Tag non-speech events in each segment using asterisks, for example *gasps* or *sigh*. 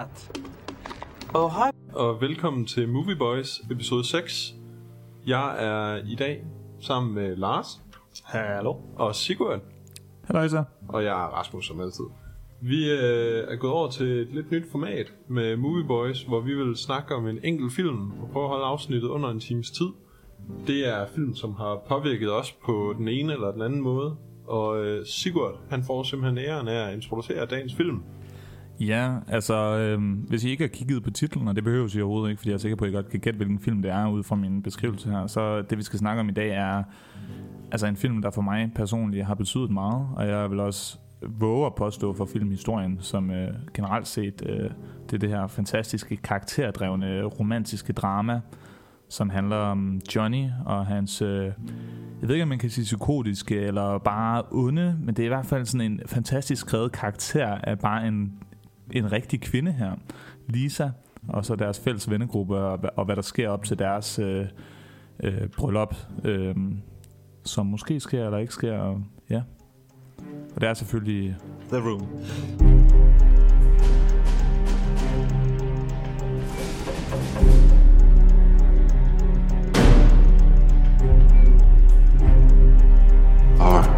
not. Oh, hi. og velkommen til Movie Boys episode 6. Jeg er i dag sammen med Lars Hallo. og Sigurd, Hallo Isa. og jeg er Rasmus som altid. Vi øh, er gået over til et lidt nyt format med Movie Boys, hvor vi vil snakke om en enkelt film og prøve at holde afsnittet under en times tid. Det er film, som har påvirket os på den ene eller den anden måde. Og øh, Sigurd, han får simpelthen æren af at introducere dagens film. Ja, altså, øh, hvis I ikke har kigget på titlen, og det behøver I overhovedet ikke, fordi jeg er sikker på, at I godt kan gætte, hvilken film det er, ud fra min beskrivelse her, så det, vi skal snakke om i dag, er altså en film, der for mig personligt har betydet meget, og jeg vil også våge at påstå for filmhistorien, som øh, generelt set øh, det er det her fantastiske, karakterdrevne, romantiske drama, som handler om Johnny og hans, øh, jeg ved ikke om man kan sige psykotiske eller bare onde, men det er i hvert fald sådan en fantastisk skrevet karakter af bare en, en rigtig kvinde her, Lisa, og så deres fælles vennegruppe og, og hvad der sker op til deres øh, øh, bryllup, øh, som måske sker eller ikke sker, og, ja. Og det er selvfølgelig The Room. Are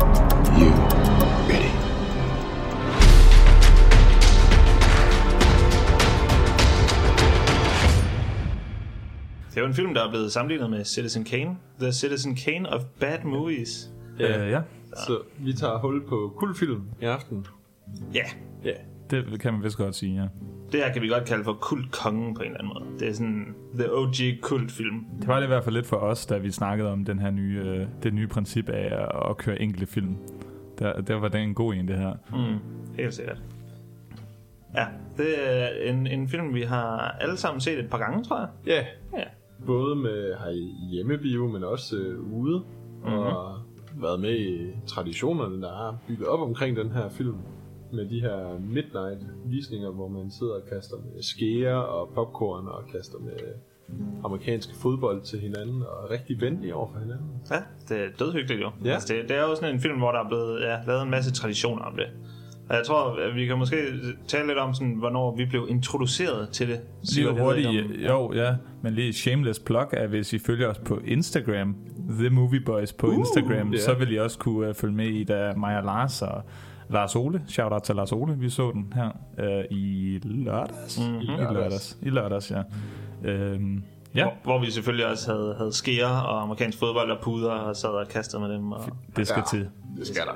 Det er jo en film, der er blevet sammenlignet med Citizen Kane. The Citizen Kane of Bad Movies. Ja. Øh, ja, Så vi tager hul på kultfilm i aften. Ja, Ja, det kan man vist godt sige, ja. det her kan vi godt kalde for kultkongen på en eller anden måde. Det er sådan the OG kultfilm. Det var det i hvert fald lidt for os, da vi snakkede om den her nye, øh, det nye princip af at, køre enkelte film. Der, der var det en god en, det her. Mm, helt sikkert. Ja, det er en, en film, vi har alle sammen set et par gange, tror jeg. Ja, Ja. Både med her i hjemmebio, men også øh, ude, mm-hmm. og været med i traditionerne, der er bygget op omkring den her film, med de her midnight-visninger, hvor man sidder og kaster med skære og popcorn, og kaster med amerikanske fodbold til hinanden, og er rigtig venlige over for hinanden. Ja, det er dødhyggeligt jo. Ja. Altså, det, det er jo sådan en film, hvor der er blevet ja, lavet en masse traditioner om det. Og jeg tror, at vi kan måske tale lidt om, sådan, hvornår vi blev introduceret til det. Lige hurtigt, om- jo, ja, men lige shameless plug er, hvis I følger os på Instagram, The Movie Boys på uh, Instagram, ja. så vil I også kunne uh, følge med i, da mig og Lars og Lars Ole, shout out til Lars Ole, vi så den her uh, i lørdags. Mhm. Mm-hmm. I lørdags. I lørdags, ja. Øhm, ja, Hvor, hvor vi selvfølgelig også havde, havde skære og amerikansk fodbold og puder og sad og kastede med dem. Og... det skal Ja. til. Det skal der.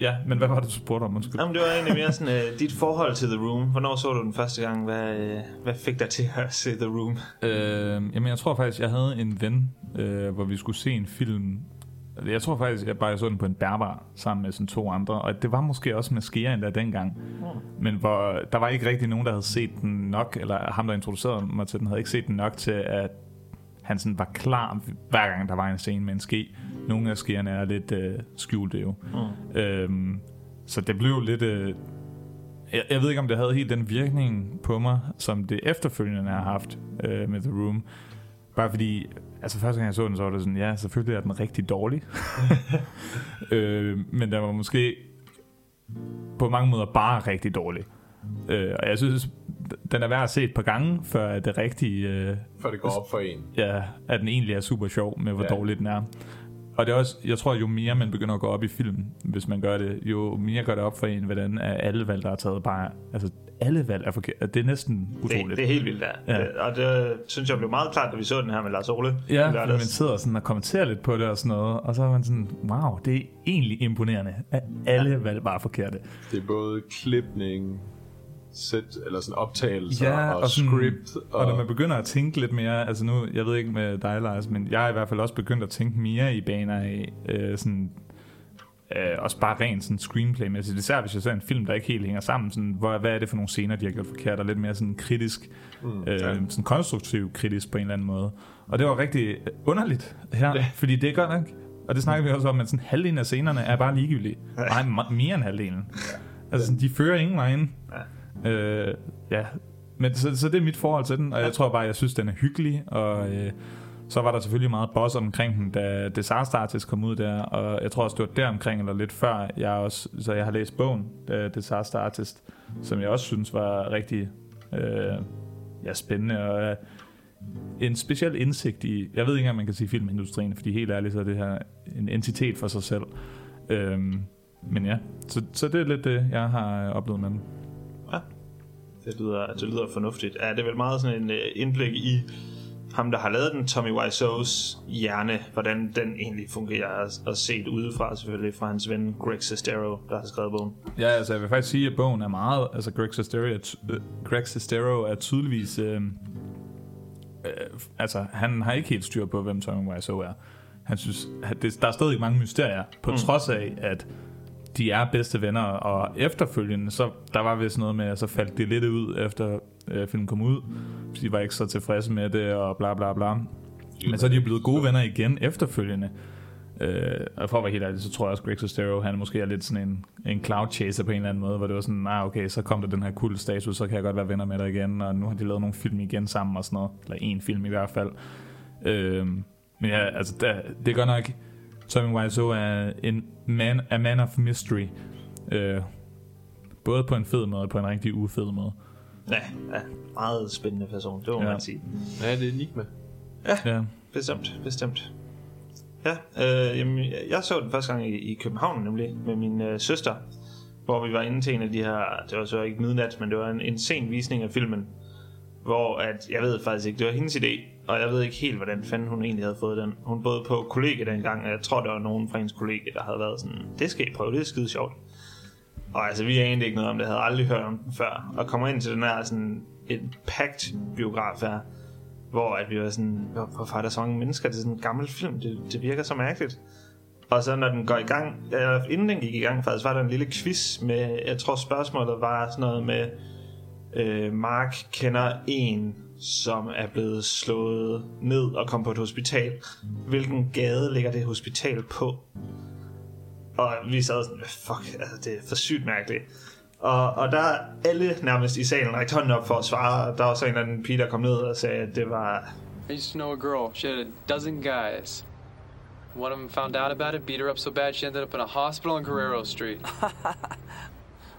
Ja, men hvad var det, du spurgte om? Undskyld. Jamen, det var egentlig mere sådan, uh, dit forhold til The Room. Hvornår så du den første gang? Hvad, uh, hvad fik dig til at se The Room? Øh, jamen, jeg tror faktisk, jeg havde en ven, øh, hvor vi skulle se en film. Jeg tror faktisk, jeg bare så den på en bærbar sammen med sådan to andre, og det var måske også med Skea endda dengang. Men hvor der var ikke rigtig nogen, der havde set den nok, eller ham, der introducerede mig til den, havde ikke set den nok til, at han sådan var klar, hver gang der var en scene med en ske. Nogle af skeerne er lidt øh, skjulte jo. Mm. Øhm, så det blev lidt... Øh, jeg, jeg ved ikke, om det havde helt den virkning på mig, som det efterfølgende har haft øh, med The Room. Bare fordi, altså første gang jeg så den, så var det sådan, ja, selvfølgelig er den rigtig dårlig. *laughs* øh, men den var måske på mange måder bare rigtig dårlig. Øh, og jeg synes, den er værd at se et par gange, før at det rigtige, øh, For det går op for en. ja, at den egentlig er super sjov med, hvor ja. dårlig den er. Og det er også, jeg tror, jo mere man begynder at gå op i film, hvis man gør det, jo mere gør det op for en, hvordan er alle valg, der er taget bare, altså alle valg er forkert. Det er næsten Det, utroligt. det er helt vildt, ja. Ja. Det, og det synes jeg blev meget klart, da vi så den her med Lars Ole. Ja, fordi man sidder sådan og kommenterer lidt på det og sådan noget, og så er man sådan, wow, det er egentlig imponerende, at alle ja. valg bare er forkerte. Det er både klipning, sæt, eller sådan optagelser Ja, og, og sådan- script. Og, og når man begynder at tænke lidt mere, altså nu, jeg ved ikke med dig, Lars, men jeg er i hvert fald også begyndt at tænke mere i baner af øh, sådan, øh, også bare rent sådan screenplay-mæssigt. Især hvis jeg ser en film, der ikke helt hænger sammen, sådan, hvor, hvad er det for nogle scener, de har gjort forkert, og lidt mere sådan kritisk, mm, øh, ja. sådan konstruktiv kritisk på en eller anden måde. Og det var rigtig underligt her, ja. fordi det er godt nok, og det snakker vi også om, at sådan halvdelen af scenerne er bare ligegyldige. Nej, me- mere end halvdelen. Altså, sådan, de fører ingen vejen. Ja. Øh, ja. Men så, så det er mit forhold til den, og jeg tror bare, jeg synes, den er hyggelig, og øh, Så var der selvfølgelig meget boss omkring den, da Disaster Artist kom ud der, og jeg tror også, det var der omkring, eller lidt før, jeg også, så jeg har læst bogen, uh, Disaster Artist, som jeg også synes var rigtig uh, ja, spændende, og uh, en speciel indsigt i, jeg ved ikke engang, man kan sige filmindustrien, fordi helt ærligt, så er det her en entitet for sig selv. Uh, men ja, så, så det er lidt det, jeg har oplevet med den. Det lyder, det lyder fornuftigt. Ja, det er vel meget sådan en øh, indblik i ham, der har lavet den, Tommy Wiseau's hjerne, hvordan den egentlig fungerer, og- set udefra selvfølgelig fra hans ven Greg Sestero, der har skrevet bogen. Ja, altså jeg vil faktisk sige, at bogen er meget... Altså Greg Sestero er, øh, Greg Sestero er tydeligvis... Øh, øh, altså han har ikke helt styr på, hvem Tommy Wiseau er. Han synes, at det, der er stadig mange mysterier, på mm. trods af, at de er bedste venner, og efterfølgende, så der var vist noget med, at så faldt det lidt ud, efter øh, filmen kom ud. Så de var ikke så tilfredse med det, og bla bla bla. Men så er de jo blevet gode venner igen efterfølgende. Øh, og for at være helt ærlig, så tror jeg også, Greg Sestero, han måske er lidt sådan en, en cloud chaser på en eller anden måde, hvor det var sådan, ah, okay, så kom der den her cool status, så kan jeg godt være venner med dig igen, og nu har de lavet nogle film igen sammen og sådan noget, eller en film i hvert fald. Øh, men ja, altså, der, det er godt nok, Tommy Wiseau er en man, a man of mystery, øh, både på en fed måde og på en rigtig ufed måde. Ja, ja meget spændende person, det må Ja. man sige. Ja, det er Enigma. Ja. Bestemt, bestemt. Ja, øh, jamen, jeg så den første gang i, i København nemlig, med min øh, søster, hvor vi var inde til en af de her, det var så ikke midnat, men det var en, en sen visning af filmen, hvor at, jeg ved faktisk ikke, det var hendes idé, og jeg ved ikke helt, hvordan fanden hun egentlig havde fået den. Hun boede på kollega dengang, og jeg tror, der var nogen fra hendes kollega, der havde været sådan, det skal I prøve, det er skide sjovt. Og altså, vi anede ikke noget om det, havde aldrig hørt om den før, og kommer ind til den her sådan, en packed biograf her, hvor at vi var sådan, hvorfor er der så mange mennesker? Det er sådan en gammel film, det, det virker så mærkeligt. Og så når den går i gang, eller inden den gik i gang faktisk, var der en lille quiz med, jeg tror spørgsmålet var sådan noget med, øh, Mark kender en, som er blevet slået ned og kom på et hospital. Hvilken gade ligger det hospital på? Og vi sad sådan, fuck, altså det er for sygt mærkeligt. Og, og der er alle nærmest i salen rækte hånden op for at svare, der var så en eller anden pige, der kom ned og sagde, at det var I used to know a girl. She had a dozen guys. One of them found out about it, beat her up so bad she ended up in a hospital on Guerrero Street. *laughs*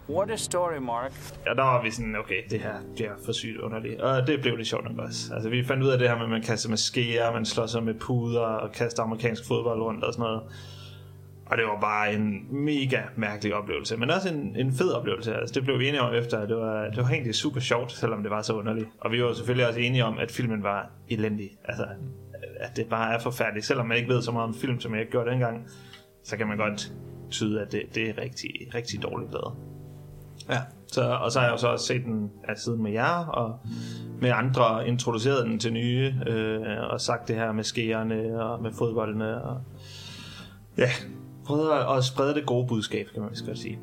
What a story, Mark. Og der var vi sådan, okay, det her det for sygt underligt. Og det blev det sjovt nok også. Altså, vi fandt ud af det her med, at man kaster med skeer, man slår sig med puder og kaster amerikansk fodbold rundt og sådan noget. Og det var bare en mega mærkelig oplevelse, men også en, en fed oplevelse. Altså, det blev vi enige om efter, det var, det var egentlig super sjovt, selvom det var så underligt. Og vi var selvfølgelig også enige om, at filmen var elendig. Altså, at det bare er forfærdeligt. Selvom man ikke ved så meget om film, som jeg ikke gjorde dengang, så kan man godt tyde, at det, det er rigtig, rigtig dårligt lavet. Ja, så, og så har jeg jo så også set den af siden med jer, og med andre introduceret den til nye, øh, og sagt det her med skeerne og med fodboldene, og ja, prøvet at, at sprede det gode budskab, kan man vist godt sige.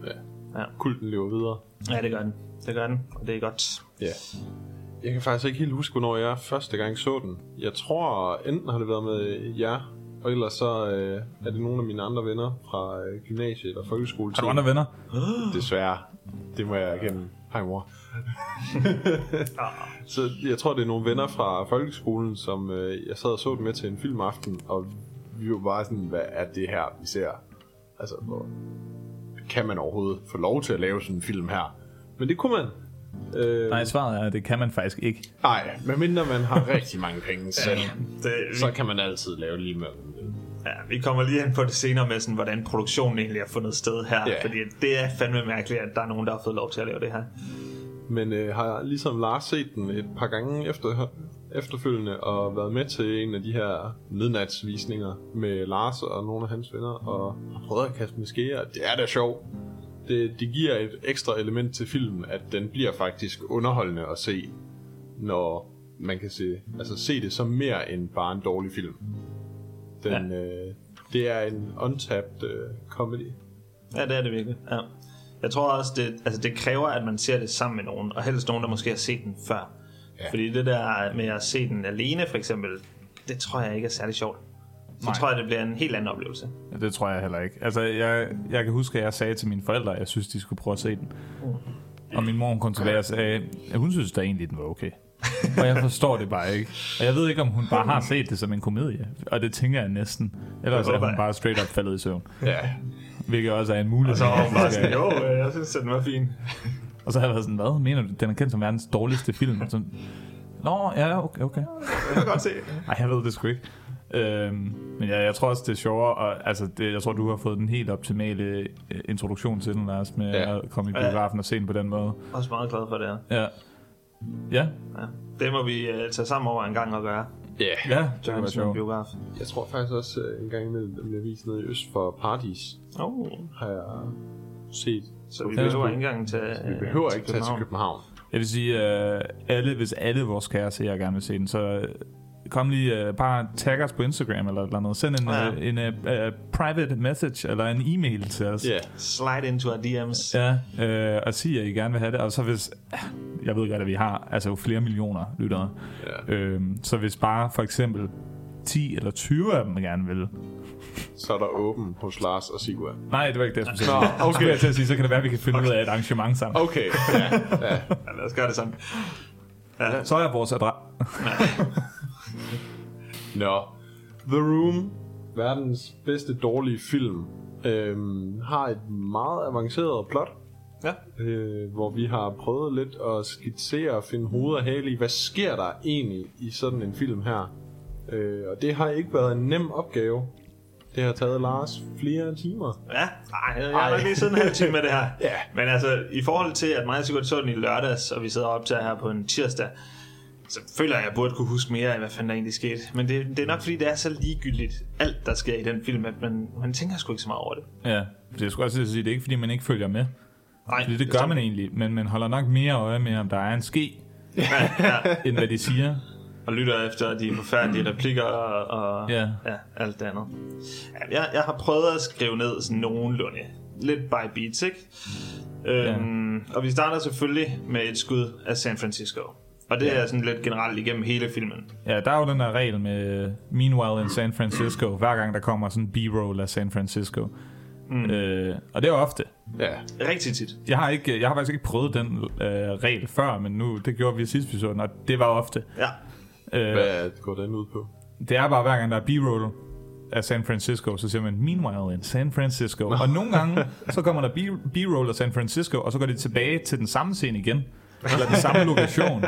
Kulten lever videre. Ja, det gør den. Det gør den, og det er godt. Ja. Jeg kan faktisk ikke helt huske, hvornår jeg første gang så den. Jeg tror, enten har det været med jer, og ellers så øh, er det nogle af mine andre venner fra øh, gymnasiet eller folkeskole. Har du andre venner? Desværre. Det må jeg erkende. Hej mor. *laughs* så jeg tror, det er nogle venner fra folkeskolen, som øh, jeg sad og så den med til en filmaften, og vi var bare sådan, hvad er det her, vi ser? Altså, hvor kan man overhovedet få lov til at lave sådan en film her? Men det kunne man. Øh, Nej, svaret er, at det kan man faktisk ikke. Nej, medmindre man har rigtig mange penge *laughs* selv, Det, så kan man altid lave lige med. Ja, vi kommer lige ind på det senere med, sådan, hvordan produktionen egentlig har fundet sted her, Ja. fordi det er fandme mærkeligt, at der er nogen, der har fået lov til at lave det her. Men øh, har jeg ligesom Lars set den et par gange efter, efterfølgende, og været med til en af de her midnatsvisninger med Lars og nogle af hans venner, og prøvet at kaste med skeer. Det er da sjovt. Det, det giver et ekstra element til filmen, at den bliver faktisk underholdende at se, når man kan se, altså se det som mere end bare en dårlig film. Den, ja. øh, det er en untapped øh, comedy. Ja, det er det virkelig. Ja. Jeg tror også, det, altså det kræver, at man ser det sammen med nogen, og helst nogen, der måske har set den før. Ja. Fordi det der med at se den alene, for eksempel, det tror jeg ikke er særlig sjovt. Så Nej. tror jeg, det bliver en helt anden oplevelse. Ja, det tror jeg heller ikke. Altså, jeg, jeg kan huske, at jeg sagde til mine forældre, at jeg synes, de skulle prøve at se den. Og min mor hun kom tilbage og sagde, at hun synes da egentlig, den var okay. *laughs* Og jeg forstår det bare ikke. Og jeg ved ikke, om hun bare har set det som en komedie. Og det tænker jeg næsten. Ellers er hun jeg. bare straight up faldet i søvn. Ja. Hvilket også er en mulighed. Så var hun bare sådan, jo, øh, jeg synes, den var fin. Og så har jeg været sådan, hvad mener du? Den er kendt som verdens dårligste film. Og Sådan, Nå, ja, okay, okay. Jeg kan godt se. Ej, jeg ved det sgu ikke. Øhm, men jeg, jeg tror også, det er sjovere. Og, altså, det, jeg tror, du har fået den helt optimale øh, introduktion til den, Lars, med Ja. at komme i biografen og se den på den måde. Også meget glad for det her. Ja. Ja, Ja. Det må vi uh, tage sammen over en gang og gøre. Ja. ja, det være sjovt. biograf. Jeg tror faktisk også øh, en gang den bliver vist nede i Øst for Paradis, Oh. har jeg set. Så vi behøver ikke engang til Vi behøver ikke tage til København. Jeg vil sige, uh, alle, hvis alle vores kære seere gerne vil se den, så øh, kom lige, uh, bare tag os på Instagram eller eller noget. Send en, Ja. ja. en uh, uh, private message eller en e-mail til os. Ja. Slide into our DM's. Ja, øh, og sige, at I gerne vil have det. Og så hvis, jeg ved godt, at vi har altså jo flere millioner lyttere. Ja. Øh, så hvis bare for eksempel 10 eller 20 af dem gerne vil. Så er der åben hos Lars og Sigurd. Nej, det var ikke det, jeg skulle sige. Nå, okay. jeg til at sige, så kan det være, at vi kan finde ud af et arrangement sammen. Okay. Ja. ja. Ja, lad os gøre det sådan. Så er vores adresse. *laughs* Nå. The Room, verdens bedste dårlige film, øhm, har et meget avanceret plot. Ja. øh, hvor vi har prøvet lidt at skitsere og finde hoved og hale i, hvad sker der egentlig i sådan en film her. Øh, og det har ikke været en nem opgave. Det har taget Lars flere timer. Ja, ej, jeg har nok lige siddet en halv time med det her. Ja. Men altså, i forhold til, at mig Sigurd så den i lørdags, og vi sidder op til her på en tirsdag, så føler jeg, at jeg burde kunne huske mere af, hvad fanden der egentlig skete. Men det, det er nok, fordi det er så ligegyldigt, alt der sker i den film, at man, man tænker sgu ikke så meget over det. Ja, det skulle også sige, det er ikke, fordi man ikke følger med. Nej, Fordi det gør man egentlig, men man holder nok mere øje med, om der er en ske, *laughs* Ja, ja. end hvad de siger. og lytter efter de forfærdelige replikker og, og Ja. ja, alt det andet. Ja, jeg, jeg har prøvet at skrive ned sådan nogenlunde. Lidt by beats, ikke? Øhm, Og vi starter selvfølgelig med et skud af San Francisco. Og det er sådan lidt generelt igennem hele filmen. Ja, der er jo den der regel med Meanwhile in San Francisco, hver gang der kommer sådan en B-roll af San Francisco. Mm. Øh, og det er ofte. Ja. Rigtig tit. Jeg har, ikke, jeg har faktisk ikke prøvet den øh, regel før, men nu, det gjorde vi i sidste episode, og det var ofte. Ja. Øh, Hvad går den ud på? det er bare hver gang der er B-roll af San Francisco, så siger man Meanwhile in San Francisco. Og nogle gange, *laughs* så kommer der B-roll af San Francisco, og så går de tilbage til den samme scene igen. Eller den samme lokation.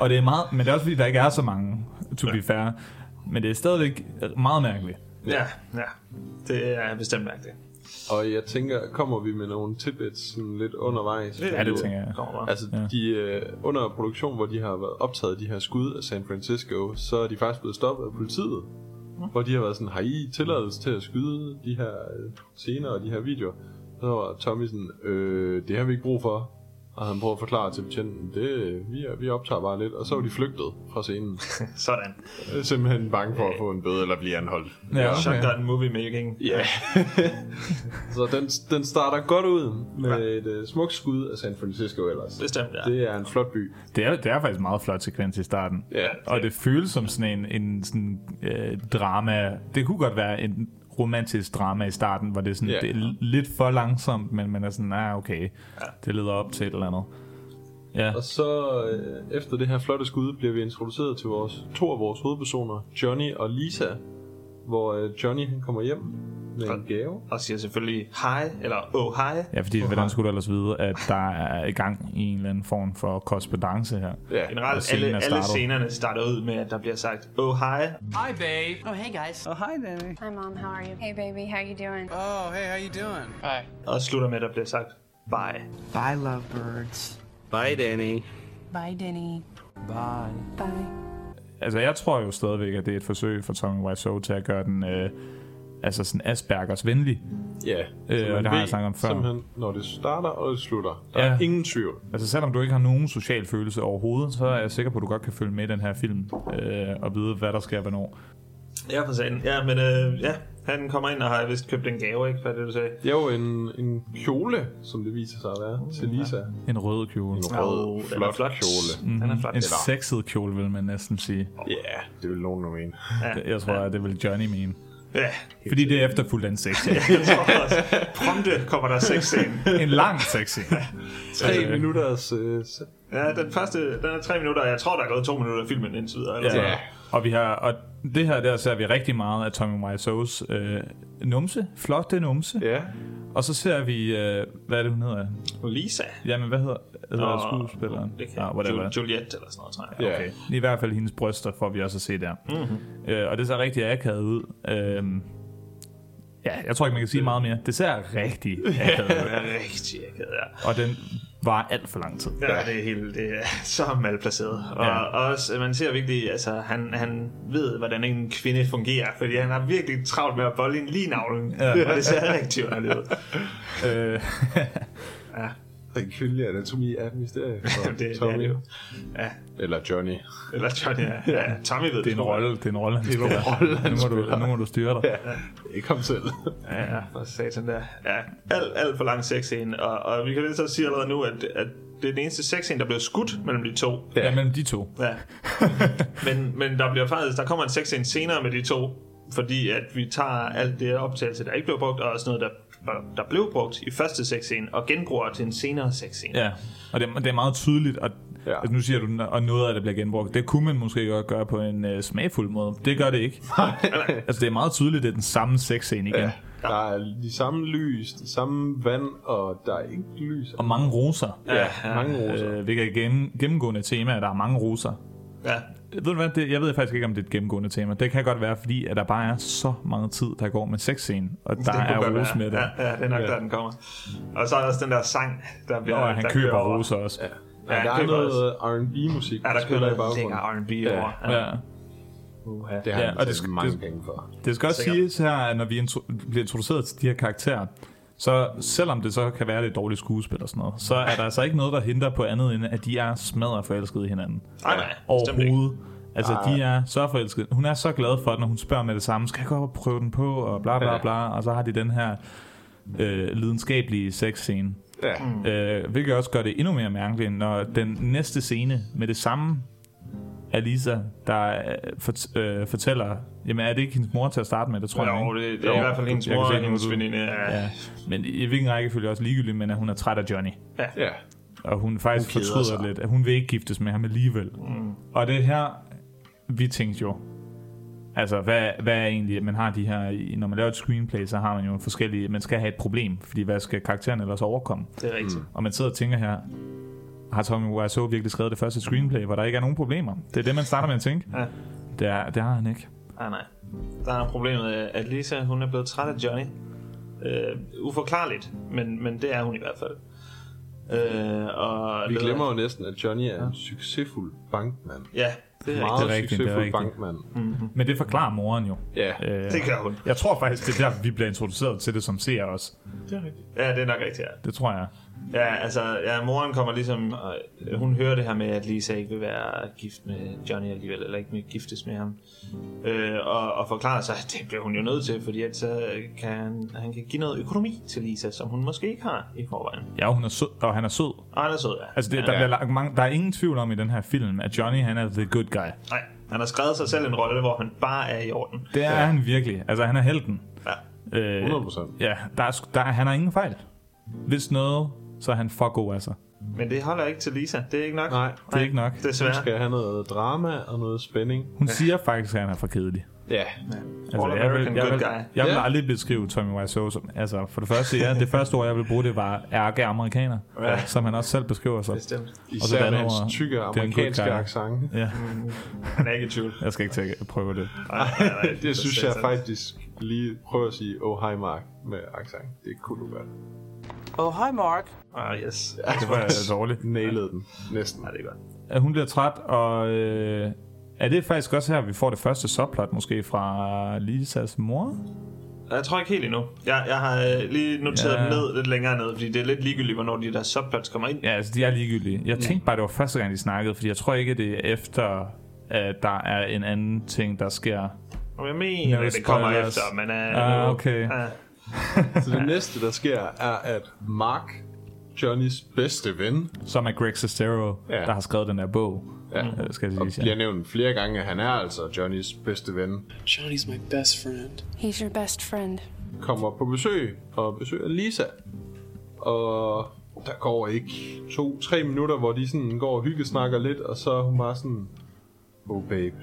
Og det er meget, men det er også fordi, der ikke er så mange, to be fair. Men det er stadigvæk meget mærkeligt. Ja, ja. Det er bestemt mærkeligt. Og jeg tænker, kommer vi med nogle tidbits sådan lidt undervejs? Ja, det tænker jeg. Kommer. Altså, Ja. de, øh, under produktion, hvor de har været optaget de her skud af San Francisco, så er de faktisk blevet stoppet af politiet. Hvor de har været sådan, har I tilladelse til at skyde de her øh, scener og de her videoer? Så var Tommy sådan, øh, det har vi ikke brug for. Og han prøvede at forklare til betjenten, det, vi, er, vi optager bare lidt. Og så var de flygtet fra scenen. *laughs* Sådan. Øh, Simpelthen bange for at få en bøde eller blive anholdt. Ja, Okay. Shotgun movie making. Ja. *laughs* så den, den starter godt ud med et uh, smukt skud af San Francisco ellers. Bestemt, ja. Det er en flot by. Det er, det er faktisk en meget flot sekvens i starten. Ja. Og det føles som sådan en, en sådan, øh, drama. Det kunne godt være en romantisk drama i starten, hvor det er, sådan, Ja. det er lidt for langsomt, men man er sådan, ah, okay, ja. det leder op til et eller andet. Ja, Og så øh, efter det her flotte skud bliver vi introduceret til vores to af vores hovedpersoner, Johnny og Lisa, hvor øh, Johnny han kommer hjem med en gave. Og siger selvfølgelig hej, eller oh hej. ja fordi hvordan skulle du ellers vide, at der er i gang i en eller anden form for korrespondence her? Ja, Og Generelt, scenen alle, alle scenerne starter ud med, at der bliver sagt oh hej. Hi, babe. Oh, hey guys. Oh, hi, Danny. Hi, Mom. How are you? Hey, baby. How you doing? Oh, hey, how you doing? Hi. Og slutter med, at der bliver sagt bye. Bye, lovebirds. Bye, Danny. Bye, Denny. Bye. Bye. Altså jeg tror jo stadigvæk, at det er et forsøg for Tommy Wiseau til at gøre den øh, altså sådan Aspergers venlig. ja. Øh, Så og det har jeg snakket om før. Simpelthen, når det starter og det slutter. Der Ja. er ingen tvivl. Altså selvom du ikke har nogen social følelse overhovedet, så er jeg sikker på, at du godt kan følge med i den her film øh, og vide, hvad der sker hvornår. Ja, for sagen. Ja, men øh, ja, han kommer ind og har vist købt en gave, ikke? Hvad er det, du sagde? Det er jo en, en kjole, som det viser sig at være, til Lisa. En rød kjole. En rød, Åh, den er flot, flot. kjole. Den er flot. En sexet kjole, vil man næsten sige. Ja, det vil nogen nu mene. Ja, Jeg tror, at det vil Johnny mene. Ja, Fordi det er efterfuldt af en sexscene. jeg tror også. Prompte kommer der sexscene. en lang sexscene. Tre minutters... Øh, Ja, den første, den er tre minutter, jeg tror, der er gået to minutter af filmen indtil videre. Eller Ja. sådan. Og, vi har, og det her, der ser vi rigtig meget af Tommy Wiseau's øh, numse. Flotte numse. ja. Og så ser vi, øh, hvad er det, hun hedder? Lisa. Jamen, hvad hedder, hedder Nå, skuespilleren? Det kan ja, whatever. Juliette eller sådan noget, tror jeg. Okay. I hvert fald hendes bryster får vi også at se der. Mm-hmm. Øh, og det ser rigtig akavet ud. Øhm, ja, jeg tror ikke, man kan sige meget mere. Det ser rigtig *laughs* akavet Det ud. er rigtig akavet, ja. Og den var alt for lang tid. Ja, det er, helt, det er så malplaceret. Og, Ja. og også, man ser virkelig, altså han, han ved, hvordan en kvinde fungerer, fordi han har virkelig travlt med at bolle en lige navlen. Ja. Og det ser rigtig underligt ud. *laughs* Den kvindelige anatomi er et mysterie for *laughs* det, det er Tommy. det jo. Ja, Eller Johnny. eller Johnny, ja. ja Tommy ved det er en rolle, det er en rolle, han Det er en spiller. rolle, han nu, må du, spiller. nu må du styre dig. Ikke ham selv. Ja, ja, for satan der. Ja, alt, alt for lang sexscene. Og, og vi kan vel så sige allerede nu, at, at det er den eneste sexscene, der bliver skudt mellem de to. Ja, mellem de to. Ja. *laughs* men, men der bliver faktisk, der kommer en sexscene senere med de to, fordi at vi tager alt det optagelse, der ikke blev brugt, og også noget, der, der blev brugt i første sexscene, og genbruger til en senere sexscene. Ja, og det, er- det er meget tydeligt, at Ja. altså nu siger du, og noget af det bliver genbrugt. Det kunne man måske godt gøre på en uh, smagfuld måde. Det gør det ikke. *laughs* altså det er meget tydeligt, det er den samme sexscene igen. Ja. Ja. Der er de samme lys, det samme vand, og der er ikke lys. Og mange roser. ja, ja, mange roser. Øh, hvilket er gennemgående tema, at der er mange roser. ja. Ved du hvad, det, jeg ved faktisk ikke, om det er et gennemgående tema. Det kan godt være, fordi at der bare er så meget tid, der går med sexscenen, og der Det er kunne godt ros være. med der. Ja, ja, det er nok Ja. der, den kommer. Og så er der også den der sang, der bliver... Og han der køber roser også. Ja, Ja, der han er køber noget R&B-musik, Ja, der kører spiller i baggrunden. R&B over. ja. Uha. Det har Ja, ja, og det det skal- mange det- penge for. Det skal også siges her, at når vi intro- bliver introduceret til de her karakterer, så selvom det så kan være lidt dårligt skuespil og sådan noget, så er der altså ikke noget, der hindrer på andet end, at de er smadret forelskede i hinanden. Nej, nej, ikke. Overhovedet. Altså, de er så forelskede. Hun er så glad for det, når hun spørger med det samme. Skal jeg gå op og prøve den på? Og bla bla bla. Og så har de den her øh, lidenskabelige sexscene. Ja. Øh, hvilket også gør det endnu mere mærkeligt, når den næste scene med det samme er Lisa, der øh, fort, øh, fortæller, jamen er det ikke hendes mor til at starte med, det tror jeg Jo, ikke. det, det er i hvert fald hendes Jeg mor og hendes veninde. Ja. Ja, men i hvilken rækkefølge også ligegyldigt, men at hun er træt af Johnny. ja. Og hun faktisk Hun fortryder sig. lidt, at hun vil ikke giftes med ham alligevel. Mm. Og det er her, vi tænkte jo, altså hvad, hvad er egentlig, at man har de her, når man laver et screenplay, så har man jo forskellige, man skal have et problem, fordi hvad skal karakteren ellers overkomme? Det er rigtigt. Og man sidder og tænker her, har Tommy Wiseau virkelig skrevet det første screenplay, hvor der ikke er nogen problemer? Det er det, man starter med at tænke. Ja. Det, er, det har han ikke. Nej, nej. Der er problemet, at Lisa, hun er blevet træt af Johnny. Øh, uforklarligt, men, men det er hun i hvert fald. Øh, og Vi glemmer jo næsten, at Johnny er en succesfuld bankmand. Ja, det er Meget rigtigt. Det er rigtigt, det er succesfuld rigtigt. bankmand. Men det forklarer moren jo. Ja. Øh, Det gør hun. Jeg tror faktisk, det er der, vi bliver introduceret til det som ser også. Det er rigtigt. Ja, det er nok rigtigt, ja. Det tror jeg. Ja, altså, ja, moren kommer ligesom, og hun hører det her med, at Lisa ikke vil være gift med Johnny alligevel, eller ikke vil giftes med ham. Øh, og, og forklarer sig, at det bliver hun jo nødt til, fordi at så kan han, han kan give noget økonomi til Lisa, som hun måske ikke har i forvejen. Ja, hun er sød, og han er sød. Og han er sød, ja. Altså, det, der, bliver lagt mange, der er ingen tvivl om i den her film, at Johnny, han er the good guy. Nej, han har skrevet sig selv en rolle, hvor han bare er i orden. Det er ja. han virkelig. Altså, han er helten. Ja. Øh, 100%. Ja, der er, der er, han har ingen fejl. Hvis noget, så er han for god, altså. Men det holder ikke til Lisa. Det er ikke nok. Nej. Det er ikke nok. Desværre. skal have noget drama og noget spænding. Hun siger faktisk, at han er for kedelig. Ja. All jeg vil, American jeg good vil, guy. jeg vil Ja. aldrig beskrive Tommy Wiseau som... Altså, for det første, ja, det første ord, jeg vil bruge, det var ærke amerikaner. Ja. Som han også selv beskriver sig. Bestemt. Og så Især det med hans tykke det er amerikanske accent. Ja, Han er ikke i tvivl. jeg skal ikke tage, prøve det. Nej, nej, nej, Det synes er jeg faktisk lige prøver at sige, oh hi Mark, med accent. Det kunne du godt. Oh, hi, Mark. Ah, yes. Det var *laughs* dårligt. Nailede den. Næsten. Ja, det er godt. At hun bliver træt, og øh, er det faktisk også her, vi får det første subplot måske fra Lisas mor? Jeg tror ikke helt endnu. Jeg, jeg har øh, lige noteret Ja. ja. dem ned lidt længere ned, fordi det er lidt ligegyldigt, hvornår de der subplots kommer ind. Ja, altså de er ligegyldige. Jeg tænkte bare, det var første gang, de snakkede, fordi jeg tror ikke, det er efter, at der er en anden ting, der sker. Og jeg mener, det kommer efter, men... Uh, Ah, okay. Ah, *laughs* Så det næste, der sker, er, at Mark Johnnys bedste ven. Som er Greg Sestero, Ja. der har skrevet den der bog. Ja. øh, skal det Og siges, ja. bliver nævnt flere gange, at han er altså Johnnys bedste ven. Johnny's my best friend. He's your best friend. Kommer på besøg og besøger Lisa. Og der går ikke to-tre minutter, hvor de sådan går og hyggesnakker lidt, og så er hun bare sådan, oh babe.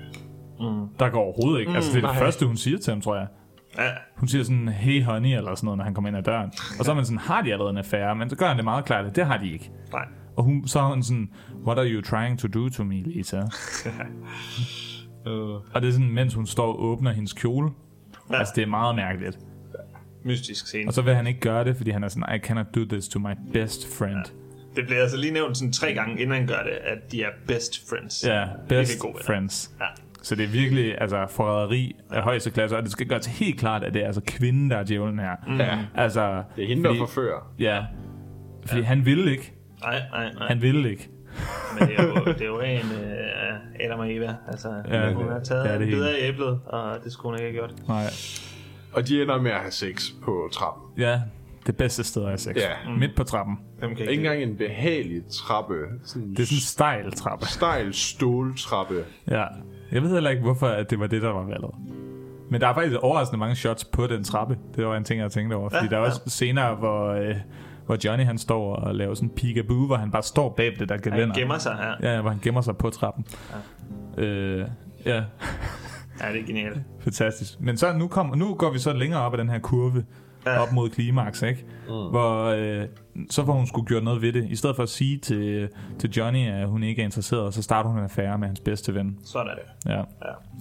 Der går overhovedet ikke. Altså, det er det nej. første, hun siger til ham, tror jeg. Ja, Hun siger sådan, hey honey, eller sådan noget, når han kommer ind ad døren. Og så er man sådan, har de allerede en affære? Men så gør han det meget klart, at det har de ikke. nej. Og hun, så er hun sådan, what are you trying to do to me, Lisa? Uh, *laughs* Og det er sådan, mens hun står og åbner hendes kjole. Ja. Altså, det er meget mærkeligt. mystisk scene. Og så vil han ikke gøre det, fordi han er sådan, I cannot do this to my best friend. Det bliver altså lige nævnt sådan tre gange, inden han gør det, at de er best friends. Ja, best friends. Ja. Så det er virkelig altså, forræderi af højeste klasse, og det skal gøres helt klart, at det er altså kvinden, der er djævlen her. Ja, Altså, det er hende, der fordi, forfører. Ja, fordi ja. han ville ikke. Nej, nej, nej. Han ville ikke. Men det er jo, det er jo ren uh, Adam og Eva. Altså, Ja, hun har taget ja, det er en af æblet, og det skulle hun ikke have gjort. Nej. Og de ender med at have sex på trappen. Ja, det bedste sted er sex. Ja. Midt på trappen. Kan Ikke engang en behagelig trappe. Sådan Det er sådan en stejl trappe. stejl ståltrappe. Ja. Jeg ved heller ikke, hvorfor at det var det, der var valget. Men der er faktisk overraskende mange shots på den trappe. Det var en ting, jeg tænkte over. Fordi Ja, der er ja. også scener, hvor, øh, hvor Johnny han står og laver sådan en peekaboo, hvor han bare står bag det der gelænder. Han gemmer sig her. Ja, hvor han gemmer sig på trappen. Ja. Øh, ja, Ja, det er genialt. *laughs* fantastisk. Men så nu, kom, nu går vi så længere op ad den her kurve, ja. op mod klimaks, ikke? Mm. Hvor øh, så får hun skulle gjort noget ved det. I stedet for at sige til, til Johnny, at hun ikke er interesseret, så starter hun en affære med hans bedste ven. Sådan er det. Ja, Ja.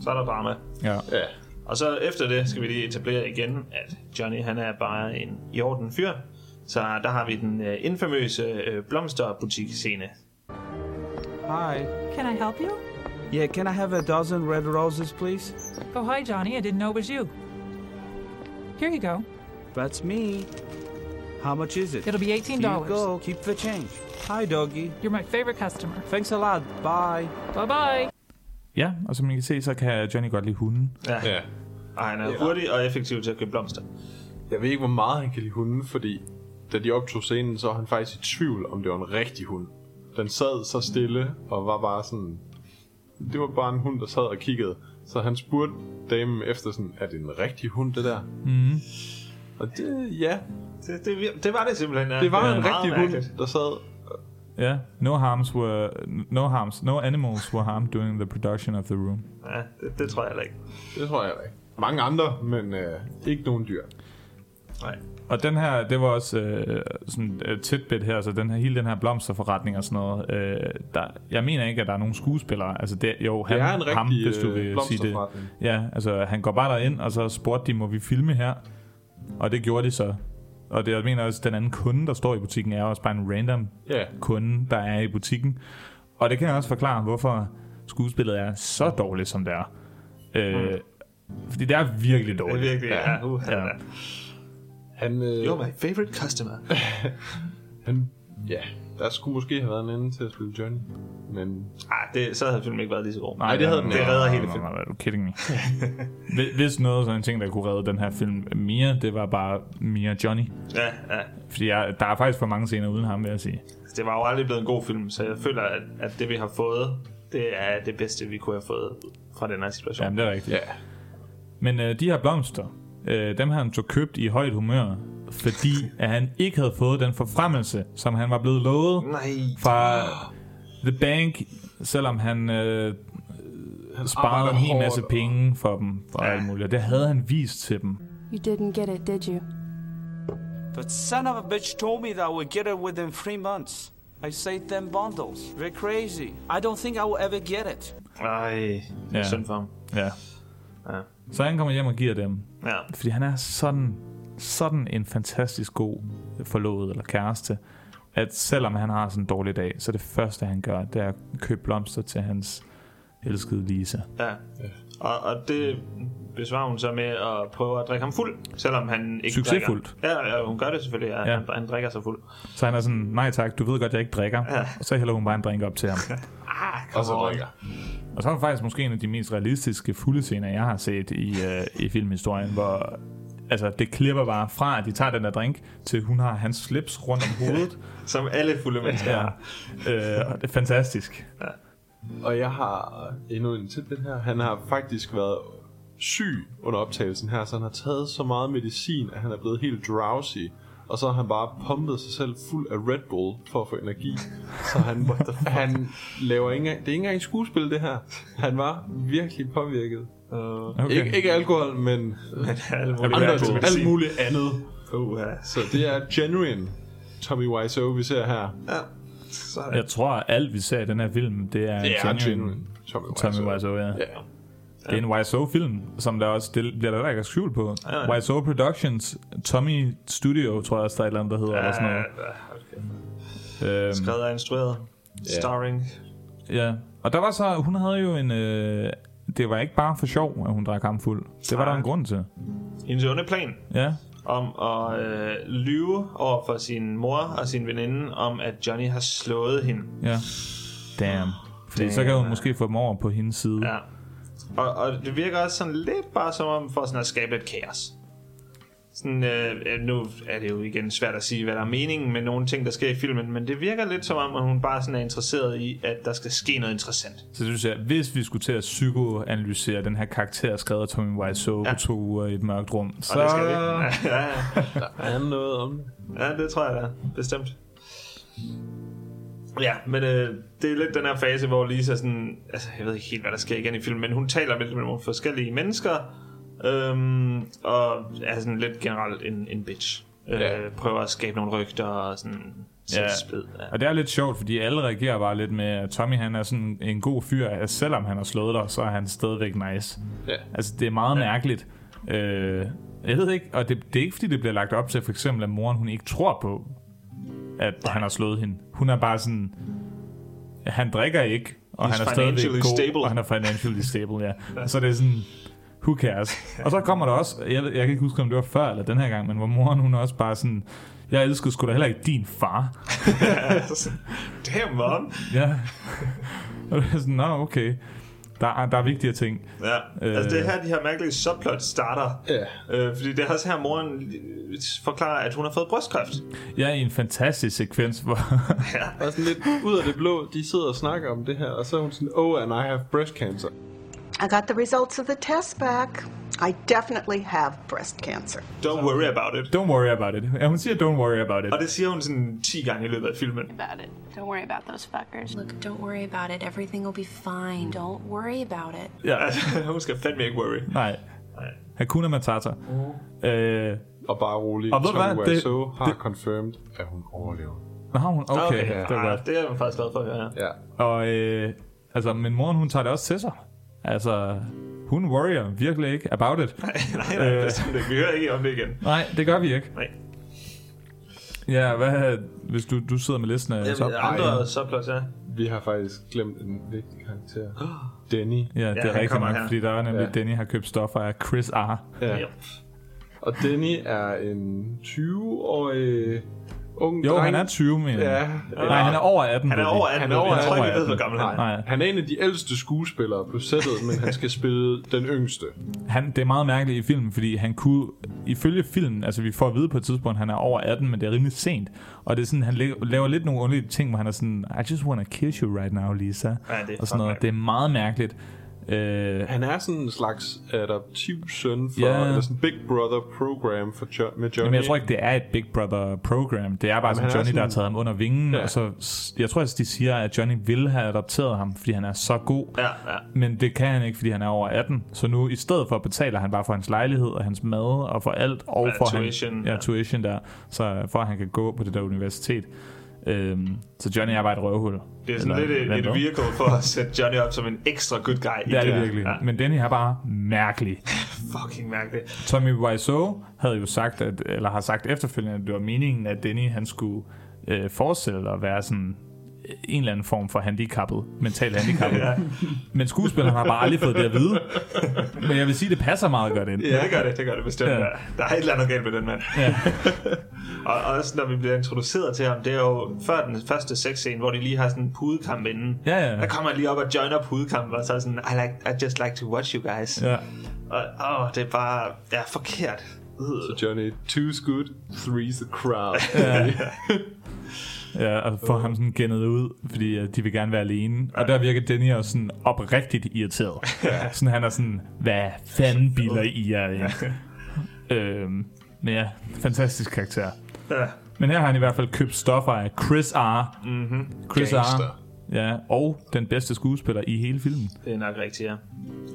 Så er der drama. ja. Ja. Og så efter det skal vi lige etablere igen, at Johnny han er bare en i orden fyr. Så der har vi den uh, infamøse uh, blomsterbutik-scene. Hi. Can I help you? Yeah, can I have a dozen red roses, please? Oh, hi, Johnny. I didn't know it was you. Here you go. That's me. How much is it? It'll be Here you $18. go. Keep the change. Hi, doggy. You're my favorite customer. Thanks a lot. Bye. Bye bye. Ja, og som I kan se, så kan Johnny godt lide hunden. Ja. ja. Og han er hurtig og effektiv til at købe blomster. Jeg ved ikke, hvor meget han kan lide hunden, fordi da de optog scenen, så var han faktisk i tvivl, om det var en rigtig hund. Den sad så stille og var bare sådan... Det var bare en hund, der sad og kiggede. Så han spurgte damen efter sådan, er det en rigtig hund, det der? Mm. Og det, ja, Det, det, det var det simpelthen. Ja. det var er en rigtig hund, mærkeligt. der sad... Ja, no harms were, no harms, no animals were harmed during the production of the room. Ja, det, det tror jeg heller ikke. Det tror jeg heller ikke. Mange andre, men øh, ikke nogen dyr. Nej. Og den her, det var også øh, sådan et tidbit her, så den her, hele den her blomsterforretning og sådan noget, øh, der, jeg mener ikke, at der er nogen skuespillere. Altså det, jo, han, Det er en rigtig ham, hvis du øh, vil sige det. blomsterforretning. Ja, altså han går bare derind, og så spurgte de, må vi filme her? Og det gjorde de så. Og det, jeg mener også, den anden kunde, der står i butikken, er også bare en random Ja, kunde, der er i butikken. Og det kan jeg også forklare, hvorfor skuespillet er så dårligt, som det er. Øh, Fordi det er virkelig Det er dårligt. virkelig, ja. ja. Uh, Ja. ja. han... Øh, You're my favorite customer. *laughs* han ja, der skulle måske have været en ende til at spille Johnny. Men Ah, det, så havde filmen ikke været lige så god. Nej, det havde den Det ikke. redder hele nej, filmen. nej, nej, Er du kidding me? *laughs* Hvis- noget sådan en ting, der kunne redde den her film mere, det var bare Mia Johnny. Ja, ja. Fordi jeg, der er faktisk for mange scener uden ham, vil jeg sige. Det var jo aldrig blevet en god film, så jeg føler, at, at det vi har fået, det er det bedste, vi kunne have fået fra den her situation. Jamen, det er rigtigt. ja, Men øh, de her blomster, øh, dem har han så købt i højt humør, fordi at han ikke havde fået den forfremmelse, som han var blevet lovet Nej. fra The Bank, selvom han øh, sparede arbejder en hel masse penge for dem, og alt muligt. Og det havde han vist til dem. You didn't get it, did you? The son of a bitch told me that I would get it within three months. I saved them bundles. They're crazy. I don't think I will ever get it. Ej, Ja. ja. synd for ham. Ja. Ja. Så han kommer hjem og giver dem Ja. Fordi han er sådan, sådan en fantastisk god forlovet eller kæreste, at selvom han har sådan en dårlig dag, så det første han gør, det er at købe blomster til hans elskede Lisa. ja. Og, og det besvarer hun så med at prøve at drikke ham fuld, selvom han ikke Succesfuldt. drikker. Ja, ja, hun gør det selvfølgelig. Ja. Ja. Han, han drikker sig fuld. Så han er sådan, nej tak, du ved godt, jeg ikke drikker. Ja. Og så hælder hun bare en drink op til ham. *laughs* og så drikker. Og så er det faktisk måske en af de mest realistiske fulde scener, jeg har set i, øh, i filmhistorien, hvor altså, det klipper bare fra, at de tager den der drink, til hun har hans slips rundt om hovedet. *laughs* Som alle fulde mennesker ja. har. Øh, og det er fantastisk. Og jeg har endnu en til den her. Han har faktisk været syg under optagelsen her, så han har taget så meget medicin, at han er blevet helt drowsy. Og så har han bare pumpet sig selv fuld af Red Bull for at få energi. Så han, *laughs* han laver ikke engang, det er ikke engang skuespil det her. Han var virkelig påvirket. Uh, okay. ikke, ikke alkohol, men alt andre, muligt ting, alt muligt andet. Uh, ja. Så det er genuine Tommy Wiseau, vi ser her. Ja. Så Jeg tror, at alt vi ser i den her film, det er, Det er genuine genuine Tommy Wiseau. Tommy Wiseau, ja. Ja. Det er en Wiseau-film, som der også det bliver der ikke skjult på. Ja, ja. Wiseau Productions, Tommy Studio, tror jeg også, der er et eller andet, der hedder. eller sådan noget. okay. Øhm, Skrevet og instrueret. Starring. ja. Og der var så, hun havde jo en... Øh, det var ikke bare for sjov, at hun drak ham fuld. Det var der Nej. en grund til. Hendes onde plan Ja. om at øh, lyve over for sin mor og sin veninde om, at Johnny har slået hende. Ja. Damn. Fordi så kan hun måske få dem over på hendes side. Ja. Og, og det virker også sådan lidt bare som om, for sådan at skabe lidt kaos. Sådan, øh, nu er det jo igen svært at sige, hvad der er meningen med nogle ting, der sker i filmen, men det virker lidt som om, at hun bare sådan er interesseret i, at der skal ske noget interessant. Så synes jeg, hvis vi skulle til at psykoanalysere den her karakter, skrevet af Tommy Wiseau ja. på to uger i et mørkt rum, så... Og det skal vi. Ja, ja, Der er noget om det. ja, det tror jeg da. Bestemt. Ja, men øh, det er lidt den her fase, hvor Lisa sådan... Altså, jeg ved ikke helt, hvad der sker igen i filmen, men hun taler lidt med nogle forskellige mennesker, øhm, og er sådan lidt generelt en, en bitch. Øh, Ja. Prøver at skabe nogle rygter og sådan... Ja. Splid, ja. Og det er lidt sjovt, fordi alle reagerer bare lidt med, at Tommy han er sådan en god fyr, at selvom han har slået dig, så er han stadigvæk nice. Ja. Altså, det er meget ja. mærkeligt. Øh, jeg ved ikke, og det, det er ikke, fordi det bliver lagt op til, for eksempel, at moren hun ikke tror på, at Nej. han har slået hende. Hun er bare sådan, han drikker ikke, og He's han er stadigvæk god, stable. og han er financially stable, ja. *laughs* Så det er sådan, who cares? Og så kommer der også, jeg, jeg kan ikke huske, om det var før eller den her gang, men hvor moren hun er også bare sådan, jeg elsker sgu da heller ikke din far. *laughs* Damn, mom! Ja. Og det er sådan, nå, okay. Der er, der er vigtigere ting. Ja, øh, altså det er her, de her mærkelige subplot starter. Ja. Øh, fordi det er også her, moren forklarer, at hun har fået brystkræft. Er i en fantastisk sekvens, hvor... Ja. Og sådan lidt ud af det blå, de sidder og snakker om det her, og så er hun sådan, oh, and I have breast cancer. I got the results of the test back. I definitely have breast cancer. Don't worry about it. don't worry about it. Ja, hun siger, don't worry about it. Og det siger hun sådan 10 gange i løbet af filmen. About it. Don't worry about those fuckers. Look, don't worry about it. Everything will be fine. Don't worry about it. Ja. *laughs* hun skal fandme ikke worry. Nej. Hakuna Matata. Øh, Og bare rolig, Og ved du hvad, det- Wiseau har det- confirmed, at hun overlever. Nå, har hun? Okay, okay ja. det er godt. det er jeg faktisk glad for, ja. Ja. Og øh, altså, men moren, hun tager det også til sig. Altså, hun worrier virkelig ikke about it. nej, nej, Øh. bestemt ikke. Vi hører ikke om det igen. Nej, det gør vi ikke. Nej. Ja, hvad, hvis du, du sidder med listen af Jamen, top- andre subplots, ja. Vi har faktisk glemt en vigtig karakter. *gasps* Danny. Ja, det Ja, er rigtigt nok, her. fordi der er nemlig Ja. ja. Danny har købt stoffer af Chris R. Ja. ja. Og Danny er en 20-årig ung Jo, dreng. han er 20, men... Ja. Nej, han er over 18. Han er over 18. Han er over Jeg tror ikke, vi 18. ved, hvor gammel han er. Nej, Han er en af de ældste skuespillere på sættet, men han skal spille den yngste. han, det er meget mærkeligt i filmen, fordi han kunne, ifølge filmen, altså vi får at vide på et tidspunkt, han er over 18, men det er rimelig sent. Og det er sådan, han la- laver lidt nogle underlige ting, hvor han er sådan, I just wanna kiss you right now, Lisa. Ja, det er og sådan noget. Det er meget mærkeligt. Øh, Han er sådan en slags adoptiv søn for, Ja. eller sådan Big Brother program for jo- med Johnny. Jamen, jeg tror ikke, det er et Big Brother program. Det er bare sådan han er Johnny, der har sådan- taget ham under vingen. Ja. Og så, jeg tror, at de siger, at Johnny ville have adopteret ham, fordi han er så god. Ja, ja. Men det kan han ikke, fordi han er over 18. Så nu, i stedet for betaler han bare for hans lejlighed og hans mad og for alt. Og Ja, for tuition, han, ja, ja. tuition der. Så for at han kan gå på det der universitet. Øhm, så Johnny er bare et røvhul. Det er sådan Eller lidt et, et vehicle for at sætte Johnny op som en ekstra good guy. i Det er det virkelig. Ja. Men Danny er bare mærkelig. *laughs* Fucking mærkeligt. Tommy Wiseau havde jo sagt, at, eller har sagt efterfølgende, at det var meningen, at Denny han skulle øh, forestille at være sådan en eller anden form for handicappet, mentalt handicappet. *laughs* ja. Men skuespilleren har bare aldrig fået det at vide. Men jeg vil sige, det passer meget godt ind. Ja, det gør det, det gør det bestemt. Ja. Der er et eller andet galt med den mand. Ja. *laughs* og også når vi bliver introduceret til ham, det er jo før den første sexscene, hvor de lige har sådan en pudekamp inden. Ja, ja. Der kommer han lige op og joiner pudekampen, og så er sådan, I, like, I just like to watch you guys. Ja. Og åh, det er bare ja, forkert. Så Johnny, two's good, three's a crowd. Ja. *laughs* Ja, og få ham sådan gennet ud, fordi uh, de vil gerne være alene. Og der virker Denny også sådan oprigtigt irriteret. Sådan han er sådan, hvad fanden biler I jer ind? øhm, men ja, fantastisk karakter. Ja. Men her har han i hvert fald købt stoffer af Chris R. Mm-hmm. Chris Gangster. R. Ja, og den bedste skuespiller i hele filmen. Det er nok rigtigt, ja.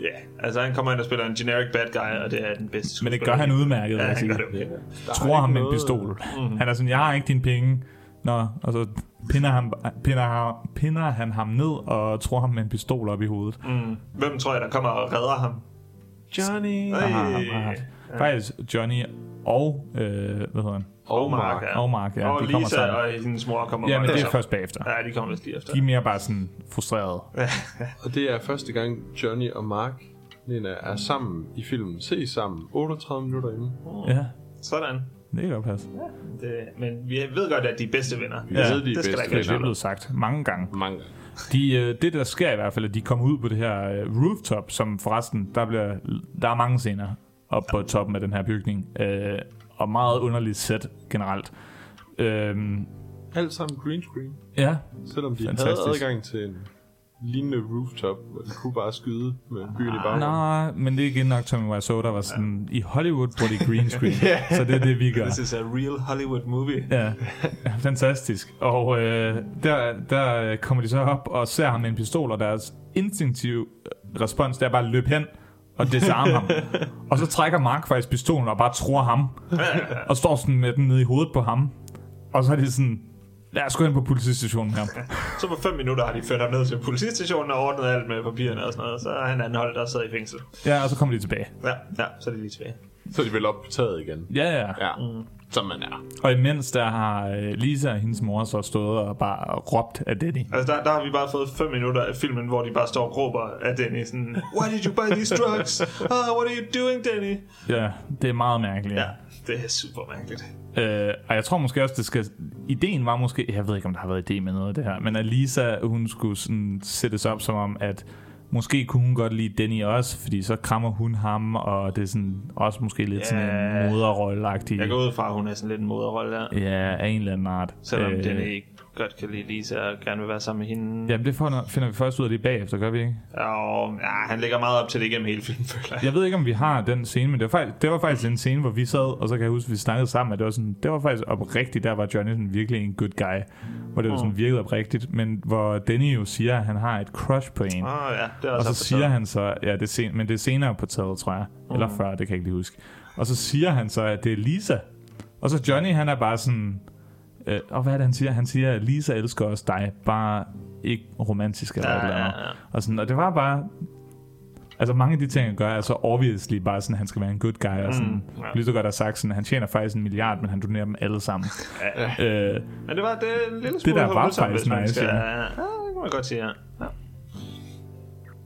Ja, altså han kommer ind og spiller en generic bad guy, og det er den bedste Men det skuespiller. gør han udmærket, vil Ja, jeg han sige. okay. Tror ham med en pistol. Han er sådan, jeg har ikke dine penge. Nå, og så pinder, ham, pinder, ham, pinder han ham ned og tror ham med en pistol op i hovedet. Mm. Hvem tror jeg, der kommer og redder ham? Johnny. Aha, Hey. aha. Faktisk Johnny og, øh, hvad hedder han? Og Mark. ja. Og Mark, ja, og de Lisa sammen. og hendes mor kommer Ja, men det er først bagefter. Ja, de kommer vist lige efter. De er mere bare sådan frustrerede. *laughs* Og det er første gang Johnny og Mark jeg, er sammen i filmen. Se sammen. 38 minutter inden. Ja, Sådan. Det kan godt passe. Det, men vi ved godt, at de er bedste venner. Vi ved, de er det skal bedste der ikke Det er blevet sagt mange gange. Mange gange. De, øh, det, der sker i hvert fald, at de kommer ud på det her øh, rooftop, som forresten, der, bliver, der er mange scener op på toppen af den her bygning. Øh, og meget underligt sæt generelt. Øhm, Alt sammen green screen. ja, Selvom de Fantastisk. havde adgang til en lignende rooftop, hvor de kunne bare skyde med byen i baggrunden. nej, men det er igen nok Tommy Wiseau, der var sådan, i Hollywood bruger de green screen, *laughs* så det er det, vi gør. This is a real Hollywood movie. Ja, fantastisk. Og øh, der, der kommer de så op og ser ham med en pistol, og deres instinktive respons, det er bare at løbe hen og disarme ham. *laughs* Og så trækker Mark faktisk pistolen og bare tror ham. Og står sådan med den nede i hovedet på ham. Og så er det sådan, lad os gå ind på politistationen her. *laughs* Så på fem minutter har de ført ham ned til politistationen og ordnet alt med papirerne og sådan noget. Så er han anholdt og sidder i fængsel. Ja, og så kommer de tilbage. Ja, ja så er de lige tilbage. Så er de vel op på taget igen. Ja, ja. Ja, som man er. Og imens der har øh, Lisa og hendes mor så stået og bare råbt af Denny. Altså der, der har vi bare fået fem minutter af filmen, hvor de bare står og råber af Danny sådan, Why did you buy these drugs? Oh, what are you doing, Danny? Ja, det er meget mærkeligt. Ja, det er super mærkeligt. Øh, og jeg tror måske også, det skal... Ideen var måske... Jeg ved ikke, om der har været idé med noget af det her. Men at Lisa, hun skulle sådan sættes op som om, at måske kunne hun godt lide Denny også, fordi så krammer hun ham, og det er sådan også måske lidt sådan Ja. en moderrolle-agtig... Jeg går ud fra, at hun er sådan lidt en moderrolle der. Ja, af en eller anden art. Selvom Øh, Danny ikke godt kan lide Lisa og gerne vil være sammen med hende. Jamen, det finder, finder vi først ud af det bagefter, gør vi ikke? Og, ja, han lægger meget op til det igennem hele filmen, *laughs* føler jeg. Jeg ved ikke, om vi har den scene, men det var faktisk, det var faktisk en scene, hvor vi sad, og så kan jeg huske, at vi snakkede sammen, at det var, sådan, det var faktisk oprigtigt, der var Johnny sådan virkelig en good guy, hvor det var sådan virkede oprigtigt, men hvor Denny jo siger, at han har et crush på en. Oh, ja, det er Og så siger han så, ja, det er sen, men det er senere på taget, tror jeg. Eller før, det kan jeg ikke lige huske. Og så siger han så, at det er Lisa. Og så Johnny, han er bare sådan... Øh, og hvad er det, han siger? Han siger, at Lisa elsker også dig, bare ikke romantisk eller Ja, ja, et eller andet. ja, ja. Og, sådan, og det var bare... Altså mange af de ting, han gør, er så obviously bare sådan, at han skal være en good guy. Og sådan, Mm, ja. ja. Lige så godt har sagt sådan, han tjener faktisk en milliard, men han donerer dem alle sammen. øh, Men det var det lille smule der var faktisk nice, ja. ja. ja. det kan man godt sige, ja. ja.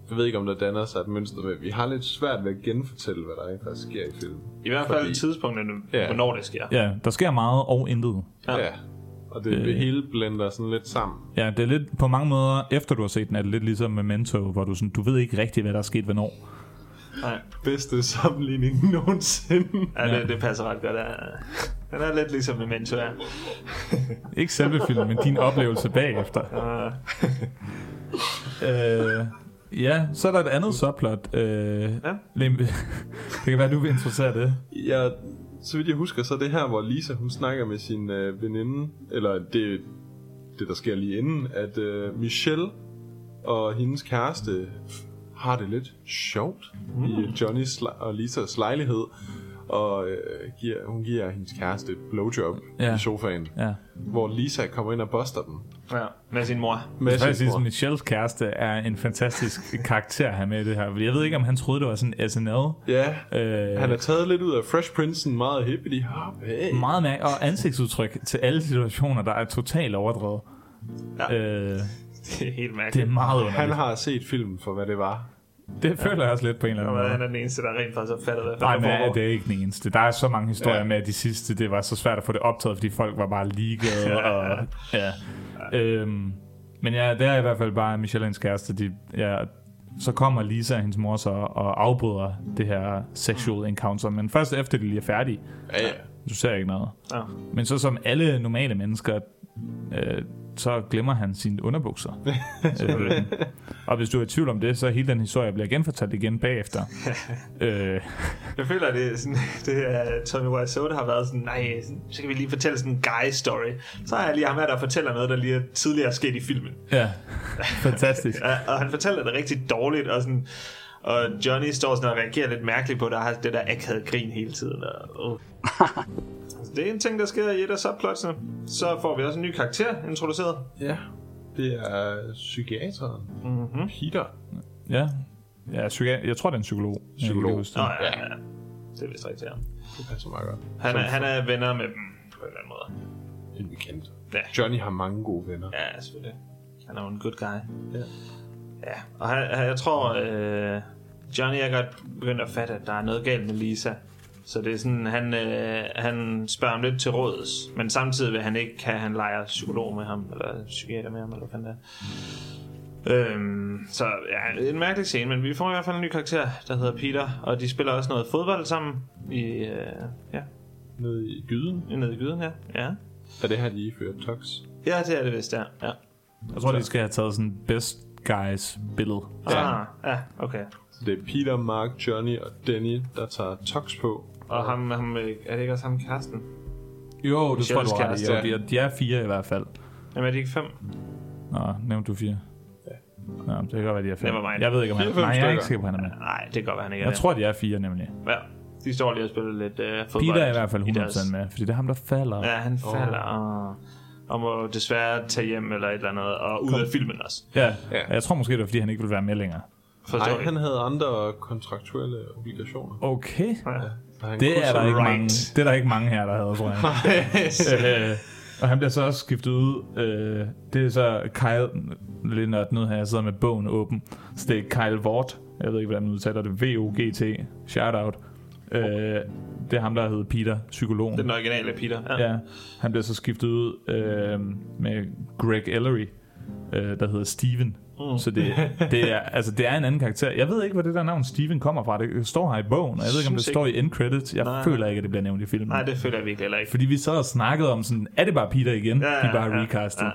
Jeg ved ikke, om der danner sig et mønster ved. Vi har lidt svært ved at genfortælle, hvad der rent faktisk sker i filmen. I hvert fald Fordi- tidspunkterne, Ja. hvornår det sker. ja, der sker meget og intet. Ja. ja. Og det, det hele blender sådan lidt sammen. Ja, det er lidt på mange måder, efter du har set den, er det lidt ligesom Memento, hvor du, sådan, du ved ikke rigtigt, hvad der er sket hvornår. Nej. Bedste sammenligning *laughs* nogensinde. Ja, det, det passer ret godt. Ja. Den er lidt ligesom Memento, ja. Ikke selve filmen, men din oplevelse bagefter. Øh, ja, så er der et andet subplot. Øh, ja. *laughs* det kan være, du vil interessere det. Jeg, så vidt jeg husker, så er det her, hvor Lisa hun snakker med sin øh, veninde, eller det, det der sker lige inden, at øh, Michelle og hendes kæreste har det lidt sjovt mm. i Johnnys og Lisas lejlighed, og øh, giver, hun giver hendes kæreste et blowjob Ja. i sofaen, Ja. hvor Lisa kommer ind og buster den. ja. Med sin mor. Med Jeg sin sige, mor. Michelles kæreste er en fantastisk karakter her med det her. Fordi jeg ved ikke, om han troede, det var sådan SNL. Ja, Øh, han er taget lidt ud af Fresh Prince, meget hippity hop. Hey. meget mærke, og ansigtsudtryk til alle situationer, der er totalt overdrevet. Ja. Øh, Det er helt mærkeligt. det er meget underligt. Han har set filmen for, hvad det var. *laughs* Det føler jeg også lidt på en eller anden måde. han er den eneste, der rent faktisk har fattet, hvad Nej, men foregår. det er ikke den eneste. Der er så mange historier Ja. ja. med, at de sidste, det var så svært at få det optaget, fordi folk var bare ligeglade. Ja. og, ja. Øhm, men ja, det er i hvert fald bare Michelins kæreste. De, ja, så kommer Lisa og hendes mor så og afbryder det her sexual encounter, men først efter de lige er færdige. Ja, ja. Du ser ikke noget. Ja. Men så som alle normale mennesker, øh, så glemmer han sine underbukser. *laughs* øh, og hvis du er i tvivl om det, så hele den historie bliver genfortalt igen bagefter. *laughs* øh, Jeg føler, at det er sådan, det er, Tommy Wiseau, der har været sådan, nej, så kan vi lige fortælle sådan en guy story. Så har jeg lige ham her, der fortæller noget, der lige er tidligere er sket i filmen. ja, *laughs* fantastisk. Og han fortæller det rigtig dårligt, og sådan, og Johnny står sådan og reagerer lidt mærkeligt på, der har det der akavet grin hele tiden. Og, uh. Det er en ting, der sker i et af subplotsene. Så får vi også en ny karakter introduceret. Ja, det er psykiateren. Mm-hmm. Peter. Ja, ja psyki- jeg tror, det er en psykolog. Jeg kan Psykolog. Nå, det. ja, ja. Det er vist rigtigt, ja. Det passer meget godt. Han er, han er venner med dem på en eller anden måde. en bekendt. Ja. Johnny har mange gode venner. Ja, selvfølgelig. Han er jo en good guy. Ja. Ja, og han- jeg tror, øh, Johnny er godt begyndt at fatte, at der er noget galt med Lisa. Så det er sådan, han, øh, han spørger ham lidt til råds, men samtidig vil han ikke have, at han leger psykolog med ham, eller psykiater med ham, eller hvad det er. Øhm, så ja, en mærkelig scene, men vi får i hvert fald en ny karakter, der hedder Peter, og de spiller også noget fodbold sammen i, øh, ja, Nede i gyden. nede i gyden her. Ja. Er det her, de ifører tux? ja, det er det vist, ja. ja. Jeg tror, de skal have taget sådan best guys billede. Ah, ja, okay. Så det er Peter, Mark, Johnny og Danny, der tager tux på. Og ham, ham, øh, er det ikke også ham Karsten? Jo, det tror du kæreste, Jo, de, er, de er fire i hvert fald. Jamen er de ikke fem? Nå, nævnte du fire? Ja. Nå, det kan godt være, de er fem. Never mind. Jeg ved ikke, om han fem Nej, jeg er ikke sikker på, han er med. Nej, det kan godt være, han ikke er Jeg det. tror, de er fire nemlig. Ja, de står lige og spiller lidt øh, fodbold. Peter er i hvert fald 100% deres- med, fordi det er ham, der falder. Ja, han falder og, og må desværre tage hjem eller et eller andet, og ud af filmen også. Ja. Ja. ja. Jeg tror måske, det var, fordi han ikke ville være med længere. Forstår Nej, han havde andre kontraktuelle obligationer. Okay. Ja. Det er, der ikke right. mange, det er der ikke mange her, der havde, tror jeg. øh, og han bliver så også skiftet ud. Øh, det er så Kyle, lidt nødt nu her, jeg sidder med bogen åben. Så det er Kyle Vort. Jeg ved ikke, hvordan man udtaler det. V-O-G-T. Shout out. Øh, det er ham, der hedder Peter, psykologen. Den originale Peter. Ja. Ja, han bliver så skiftet ud øh, med Greg Ellery, øh, der hedder Steven. Mm. Så det, det, er, altså, det er en anden karakter. Jeg ved ikke, hvor det der navn Steven kommer fra. Det står her i bogen, og jeg ved ikke, om det står i end credits. Jeg Nej. føler ikke, at det bliver nævnt i filmen. Nej, det føler jeg virkelig heller ikke. Fordi vi så og snakkede om sådan, er det bare Peter igen? Ja, Ja, de bare ja, recastet. ja.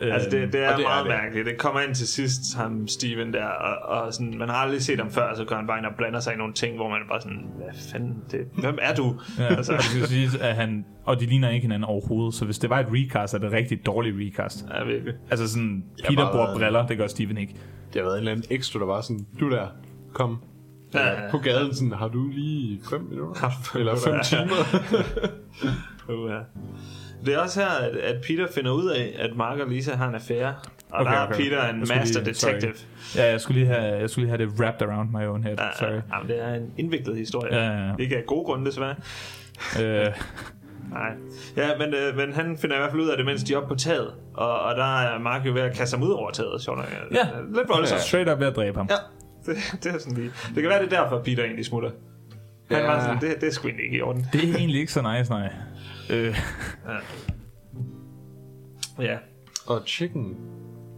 Øh, Altså, det, det er det er meget det. mærkeligt. Det kommer ind til sidst, ham Steven der, og, og sådan, man har aldrig set ham før, så går han bare ind og blander sig i nogle ting, hvor man bare sådan, hvad fanden, det, hvem er du? Ja, *laughs* altså. og, det skal siges, at han, og de ligner ikke hinanden overhovedet, så hvis det var et recast, er det et rigtig dårligt recast. Ja, virkelig. Altså sådan, Peter bare- bruger briller, det gør Steven ikke. Det har været en eller anden ekstra, der var sådan, du der, kom. Ja, Ja, på gaden sådan, har du lige 5 minutter? Eller 5 minutter? timer? *laughs* Uh, ja. Det er også her, at, at Peter finder ud af, at Mark og Lisa har en affære. Og okay, der er Peter en master lige- detective. Sorry. Ja, jeg skulle, lige have, jeg skulle lige have det wrapped around my own head. Ja, Sorry. ja, jamen, det er en indviklet historie. Ja, ja, ja. Ikke af gode grunde, desværre. Øh, Nej. Ja, men, øh, men han finder i hvert fald ud af det, mens de er oppe på taget. Og, og der er Mark jo ved at kaste ham ud over taget, sjovt nok. Ja. Lidt voldsomt. straight up ved at dræbe ham. Ja, *laughs* det, det er sådan lige. Det kan være, det er derfor, Peter egentlig smutter. Han Ja. var sådan, det, det er sgu ikke i orden. Det er egentlig ikke så nice, nej. Øh, Ja. Og chicken.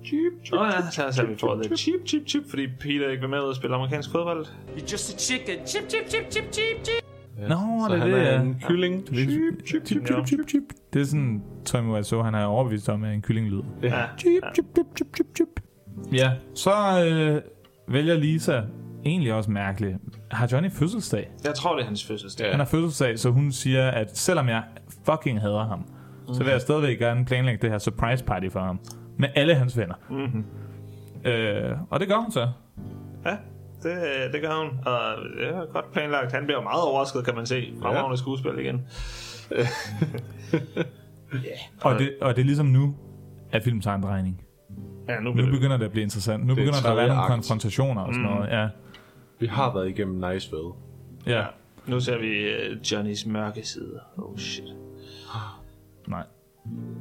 Cheap, cheap, Nå ja, så har vi fået det chip, chip, chip, fordi Peter ikke vil med ud og spille amerikansk fodbold. You're just a chicken. Chip, chip, chip, chip, chip, chip. Ja. Nå, så det er han det, er ja. en kylling. det er- Cheap, cheap, cheap, Ja. cheap, cheap, cheap. det er sådan, Tommy Wiseau, han er overbevist om, at en kyllinglyd. Ja. Chip, chip, chip, chip, chip, chip. Ja, så øh, vælger Lisa, egentlig også mærkeligt, har Johnny fødselsdag? Jeg tror, det er hans fødselsdag. Ja. Han har fødselsdag, så hun siger, at selvom jeg fucking hader ham, så vil jeg stadigvæk gerne planlægge det her surprise party for ham. Med alle hans venner. Mm-hmm. Øh, og det gør hun så. Ja, det, det gør hun. Og det er godt planlagt. Han bliver meget overrasket, kan man se. Fremragende ja. skuespil igen. *laughs* Og det, og det er ligesom nu, at film tager en drejning. Ja, nu Nu det... begynder det at blive interessant. Nu Det er begynder der at være nogle akt. konfrontationer og sådan noget. Ja. Vi har været igennem Niceville. ja. Nu ser vi uh, Johnnys mørke side. Oh shit. Nej.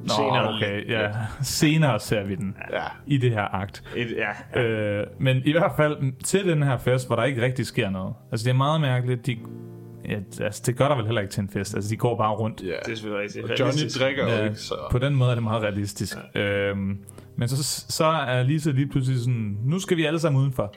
Nå, Senere. okay. Ja. Senere ser vi den Ja. i det her akt. Et, ja, ja. Øh, men i hvert fald til den her fest, hvor der ikke rigtig sker noget. Altså det er meget mærkeligt. De, ja, altså, det gør der vel heller ikke til en fest. Altså de går bare rundt. Ja. det er selvfølgelig rigtigt. Og Johnny drikker jo Ja, ikke, så... på den måde er det meget realistisk. Ja. Øhm, men så, så er Lisa lige pludselig sådan, nu skal vi alle sammen udenfor.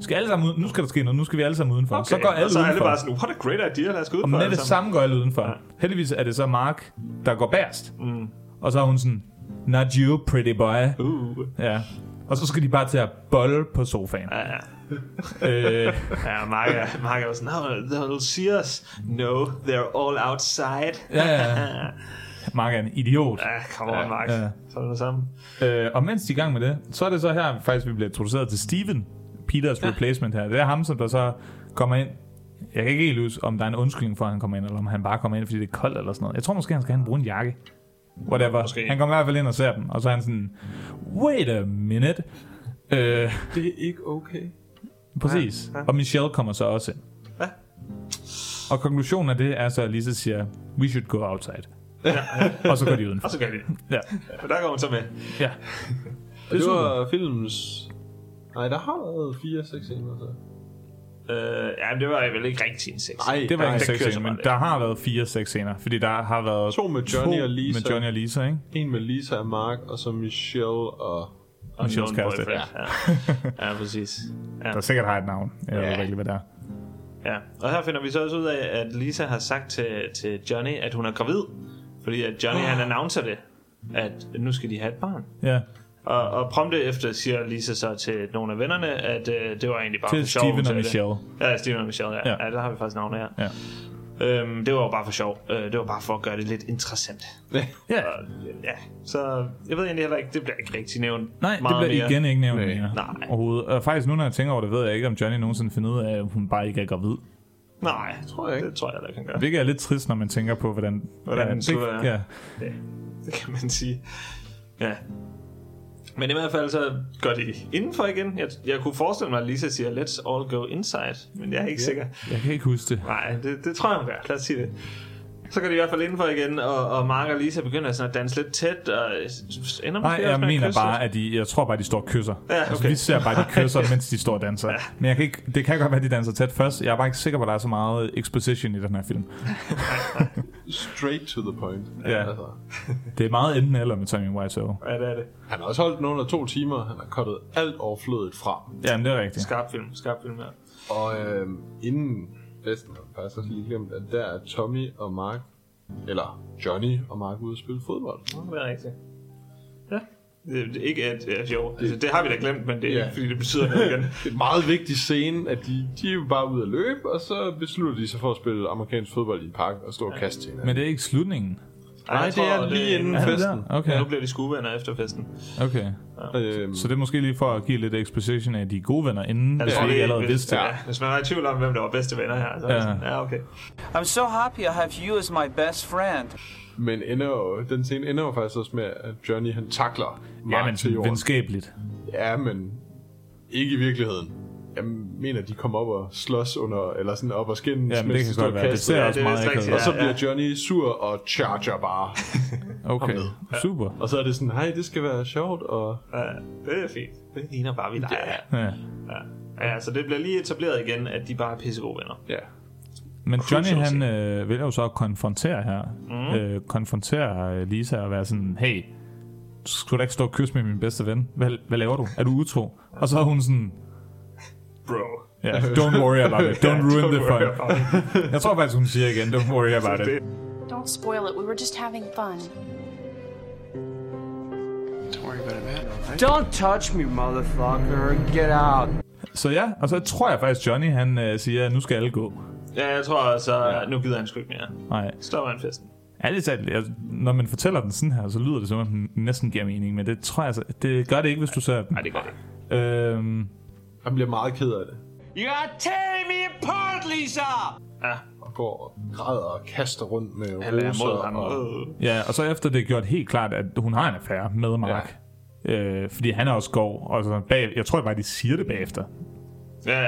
Skal alle sammen ud? Nu skal der ske noget. Nu skal vi alle sammen udenfor. Okay. Så går alle og så er alle udenfor. bare sådan, what a great idea, lad os gå ud og med det sammen. samme går alle udenfor. Ja. Heldigvis er det så Mark, der går bærst. Mm. Og så er hun sådan, not you, pretty boy. Uh. Ja. Og så skal de bare til at bolle på sofaen. Ja, ja. øh, *laughs* Ja, Mark er, Mark er jo sådan, no, they'll see us. No, they're all outside. ja, ja. *laughs* Mark er en idiot. Ja, come on, Mark. Ja. Så er det samme. Øh, og mens de er i gang med det, så er det så her, faktisk vi bliver introduceret til Steven, Peters ja. replacement her. Det er ham, som der så kommer ind. Jeg kan ikke helt huske, om der er en undskyldning for, at han kommer ind, eller om han bare kommer ind, fordi det er koldt eller sådan noget. Jeg tror måske, han skal have en brun jakke. Whatever. Måske. Han kommer i hvert fald ind og ser dem, og så er han sådan, wait a minute. Øh, Det er ikke okay. præcis. Ja, ja. Og Michelle kommer så også ind. Ja. Og konklusionen af det er så, at Lisa siger, we should go outside. og så går de udenfor. Og så gør de det. Ja. Og der går hun så med. ja. Det, det var filmens... Nej, der har været fire, seks scener, så. Øh, ja, men det var vel ikke rigtig en sex. Nej, Det var nej, ikke så scener, men der har været fire seks scener, fordi der har været To med Johnny to og Lisa. med Johnny og Lisa, ikke? En med Lisa og Mark, og så Michelle og... Og Michelles kæreste. boyfriend. Ja. ja, præcis. Ja. Der sikkert har et navn. Jeg ved Ja. ikke rigtig, hvad det er. ja. Og her finder vi så også ud af, at Lisa har sagt til, til Johnny, at hun er gravid. Fordi at Johnny, han annoncer det, at nu skal de have et barn. Ja, Og, og prompte efter siger Lisa så til nogle af vennerne, at øh, det var egentlig bare til for sjov. Steven og det. Michelle. Ja, Steven og Michelle, ja. Ja. ja. der har vi faktisk navnet her. Ja. Øhm, det var jo bare for sjov. Øh, det var bare for at gøre det lidt interessant. Ja. Og, ja, så jeg ved egentlig heller ikke, det bliver ikke rigtig nævnt Nej, det meget bliver mere. igen ikke nævnt Nej. mere. Nej. Overhovedet. Og faktisk nu, når jeg tænker over det, ved jeg ikke, om Johnny nogensinde finder ud af, at hun bare ikke er gravid. Nej, Tror jeg ikke. det tror jeg heller ikke, han gør. Hvilket er lidt trist, når man tænker på, hvordan... Hvordan ja, det, ja. ja. Det kan man sige. Ja. Men i hvert fald så går de indenfor igen. Jeg, jeg kunne forestille mig, at Lisa siger, let's all go inside. Men jeg er ikke sikker. Jeg kan ikke huske det. Nej, det, det tror jeg, hun gør. Lad os sige det. Så går de i hvert fald indenfor igen, og, og Mark og Lisa begynder sådan at danse lidt tæt, og ender Nej, jeg at mener kysse bare, at de, jeg tror bare, de står og kysser. Ja, Altså, okay. vi ser bare, de kysser, *laughs* mens de står og danser. Men jeg kan ikke, det kan godt være, at de danser tæt først. Jeg er bare ikke sikker på, at der er så meget exposition i den her film. *laughs* Straight to the point. Ja. Altså, *laughs* Det er meget enten eller med Tommy Wiseau. Ja, det er det. han har også holdt den under to timer. Han har kottet alt overflødet fra. Jamen, det er rigtigt. Skarp film, skarp film, ja. Og øhm, inden festen faktisk også lige glemt, at der er Tommy og Mark, eller Johnny og Mark ude at spille fodbold. Det er rigtigt. Ja. Det, det er ikke at, ja, jo, altså, det har vi da glemt, men det er Ja. ikke, fordi det betyder noget igen. *laughs* Det er en meget vigtig scene, at de, de er jo bare ude at løbe, og så beslutter de sig for at spille amerikansk fodbold i en park og stå og kaste til hinanden. Men det er ikke slutningen. Nej, jeg det er lige inden Er det festen. der? Okay. Nu bliver de skuevenner efter festen. Okay. Øhm, Så det er måske lige for at give lidt exposition af, at de er gode venner inden, Jeg hvis vi ikke det- allerede vidste det. ja, hvis man var i tvivl om, hvem der var bedste venner her, så er Ja. sådan, ja, okay. I'm so happy I have you as my best friend. men ender jo, den scene ender jo faktisk også med, at Johnny han takler Mark Ja, men til jorden. venskabeligt. Ja, men ikke i virkeligheden. Jeg mener, de kommer op og slås under, eller sådan op og skændes, Jamen, det mens de kan godt og være. Det ser Ja, også det er meget akavet Og så Ja, bliver ja. Johnny sur og charger bare. *laughs* Okay, super. Og så er det sådan, hej, det skal være sjovt, og Ja, det er fint. Det ligner bare, vi leger. Ja. Ja. Ja. ja, så det bliver lige etableret igen, at de bare er pissegode venner. ja. Men Johnny, han øh, vælger jo så at konfrontere her. Mm. Øh, konfrontere øh, Lisa og være sådan, hey, skulle du ikke stå og kysse med min bedste ven? Hvad, hvad laver du? Er du utro? Og så er hun sådan, Bro. ja, yeah, don't worry about it. *laughs* Don't ruin Don't the fun. *laughs* Jeg tror faktisk, hun siger igen, don't worry about it. Don't spoil it. We were just having fun. Don't worry about it, man. Don't touch me, motherfucker. Get out. Så ja, og så tror jeg faktisk, Johnny han øh, siger, nu skal alle gå. Ja, jeg tror altså, ja. nu gider han sgu ikke mere. Nej, Stopper han festen. ærligt talt, jeg, når man fortæller den sådan her, så lyder det som om, den næsten giver mening, men det tror jeg altså, det gør det ikke, hvis du ser den. Nej, det gør det ikke. Øhm, Han bliver meget ked af det. You are tearing me apart, Lisa! Ja, Og går og græder og kaster rundt med han er roser. mod ham. Og. Ja, og så efter det er gjort helt klart, at hun har en affære med Mark. Ja. Øh, fordi han er også går, og så bag, jeg tror bare, de siger det bagefter. Ja, ja.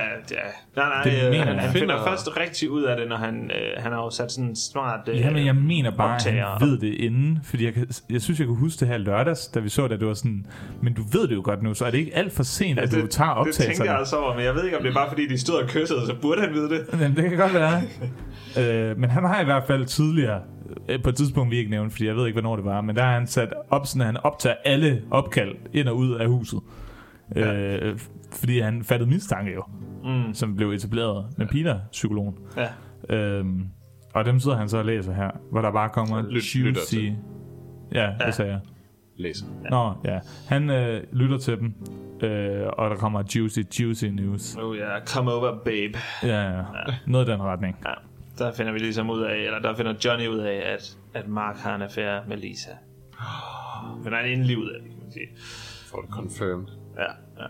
Nej, nej, Det øh, mener han, han finder først rigtig ud af det, når han, øh, han har jo sat sådan en smart... Øh, Ja, men jeg mener bare, at han ved det inden. Fordi jeg, kan, jeg synes, jeg kunne huske det her lørdags, da vi så det, at det var sådan, men du ved det jo godt nu, så er det ikke alt for sent, at du tager det tænker optagelserne. jeg også over, men jeg ved ikke, om det er bare fordi, de stod og kyssede, så burde han vide det. *laughs* Men det kan godt være. øh, men han har i hvert fald tidligere, øh, på et tidspunkt vi ikke nævnt, fordi jeg ved ikke, hvornår det var, men der har han sat op, sådan at han optager alle opkald ind og ud af huset. Øh, fordi han fattede mistanke jo, Mm. som blev etableret med Peter-psykologen. Ja. Øhm, og dem sidder han så og læser her, hvor der bare kommer lyt- juicy... til. Ja, det Ja. sagde jeg. Læser. Nå, ja. Han øh, lytter til dem, øh, og der kommer juicy, juicy news. Oh ja, yeah. come over, babe. Ja, ja. Noget i den retning. Ja. Der finder vi ligesom ud af, eller der finder Johnny ud af, at, at Mark har en affære med Lisa. *gasps* Men han er endelig ud af det, kan man sige. For det confirmed. Ja, ja.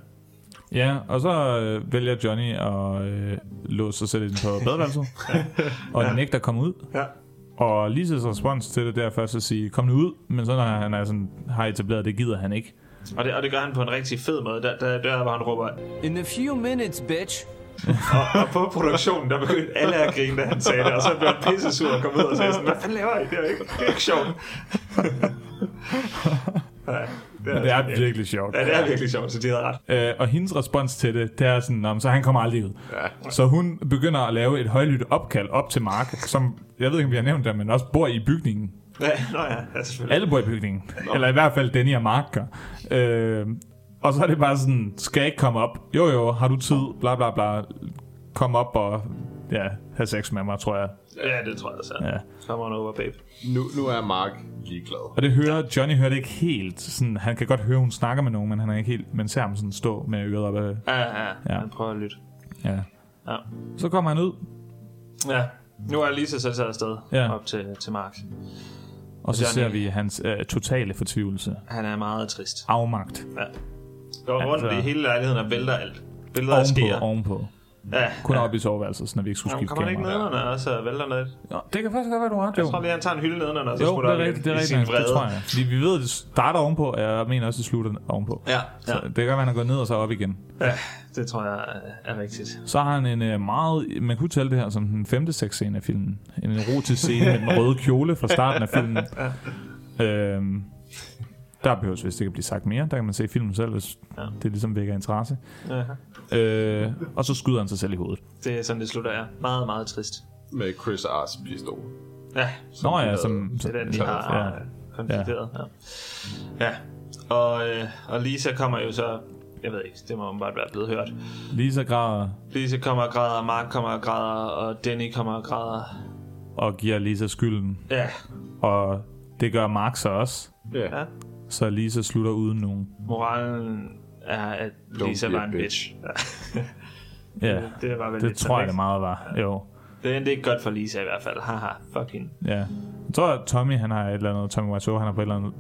Ja, og så øh, vælger Johnny at øh, låse sig selv ind på *laughs* badeværelset, og ja. nægter at komme ud. Ja. Og Lises respons til det, det er først at sige, kom nu ud, men så når han er sådan, har etableret, det gider han ikke. Og det, og det gør han på en rigtig fed måde. Der, der, der hvor han råber... In a few minutes, bitch. *laughs* og, og, på produktionen, der begyndte alle at grine, da han sagde det. Og så blev han pisse sur og kom ud og sagde sådan, hvad fanden laver I? Det er ikke, det er ikke sjovt. *laughs* ja, Det er, det er virkelig sjovt. Ja, det er virkelig sjovt, så de havde ret. Øh, og hendes respons til det, det er sådan, "Nå, men så han kommer aldrig ud. Ja. Så hun begynder at lave et højlydt opkald op til Mark, som, jeg ved ikke, om vi har nævnt det, men også bor i bygningen. Ja, nå ja, ja selvfølgelig. Alle bor i bygningen. Eller i hvert fald Denny og Mark gør. Øh, og så er det bare sådan, skal jeg ikke komme op? Jo jo, har du tid? Bla bla bla. Kom op og ja, have sex med mig, tror jeg. Ja, det tror jeg også. Ja. Come on over, babe. Nu, nu er Mark ligeglad. Og det hører, Johnny hører det ikke helt. Sådan, han kan godt høre, hun snakker med nogen, men han er ikke helt, men ser ham sådan stå med øret op af. Ja, ja, Ja. Han prøver at lytte. Ja. Ja. Så kommer han ud, Ja. Nu er Lisa så taget afsted Ja. op til, til Mark. og så Johnny. ser vi hans øh, totale fortvivlelse. Han er meget trist. Afmagt. Ja. Går rundt Altså- i hele lejligheden og vælter alt. Billeder af Ovenpå, skeer. ovenpå. Ja. Kun ja. op i soveværelset, så når vi ikke skulle Jamen, skifte kommer han ikke kamera. nedenunder og så vælter noget? Ja, det kan faktisk godt være, du har ret, Jeg jo. tror lige, han tager en hylde nedenunder, og så Jo, smutter det er rigtigt, det er rigtigt. Det tror jeg. Fordi vi ved, at det starter ovenpå, og jeg mener også, det slutter ovenpå. Ja, Så ja. det kan være, han gået ned og så op igen. ja, det tror jeg er rigtigt. Så har han en øh, meget, man kunne tælle det her som den femte sexscene af filmen. En erotisk scene med den røde kjole fra starten af filmen. øhm, der behøves vist ikke at blive sagt mere. Der kan man se filmen selv, hvis Ja. det ligesom vækker interesse. Ja. Øh, og så skyder han sig selv i hovedet. Det er sådan, det slutter er. Meget, meget trist. Med Chris Ars pistol. Ja, Nå ja, som... det er den, de har ja. konflikteret. Ja. ja. Og, øh, og Lisa kommer jo så... Jeg ved ikke, det må bare være blevet hørt. Lisa græder Lisa kommer og græder, Mark kommer og græder, og Denny kommer og græder. og giver Lisa skylden. Ja. Og det gør Mark så også. Ja. Ja. Så Lisa slutter uden nogen. Moralen er, at Don't Lisa var en bitch. bitch. Ja. Ja, det, det var vel det lidt tror jeg, det meget var. Jo. Det endte ikke godt for Lisa i hvert fald. Haha, fuck hende. Ja. Jeg tror, at Tommy, han har et eller andet, Tommy Wiseau, han har på et eller andet,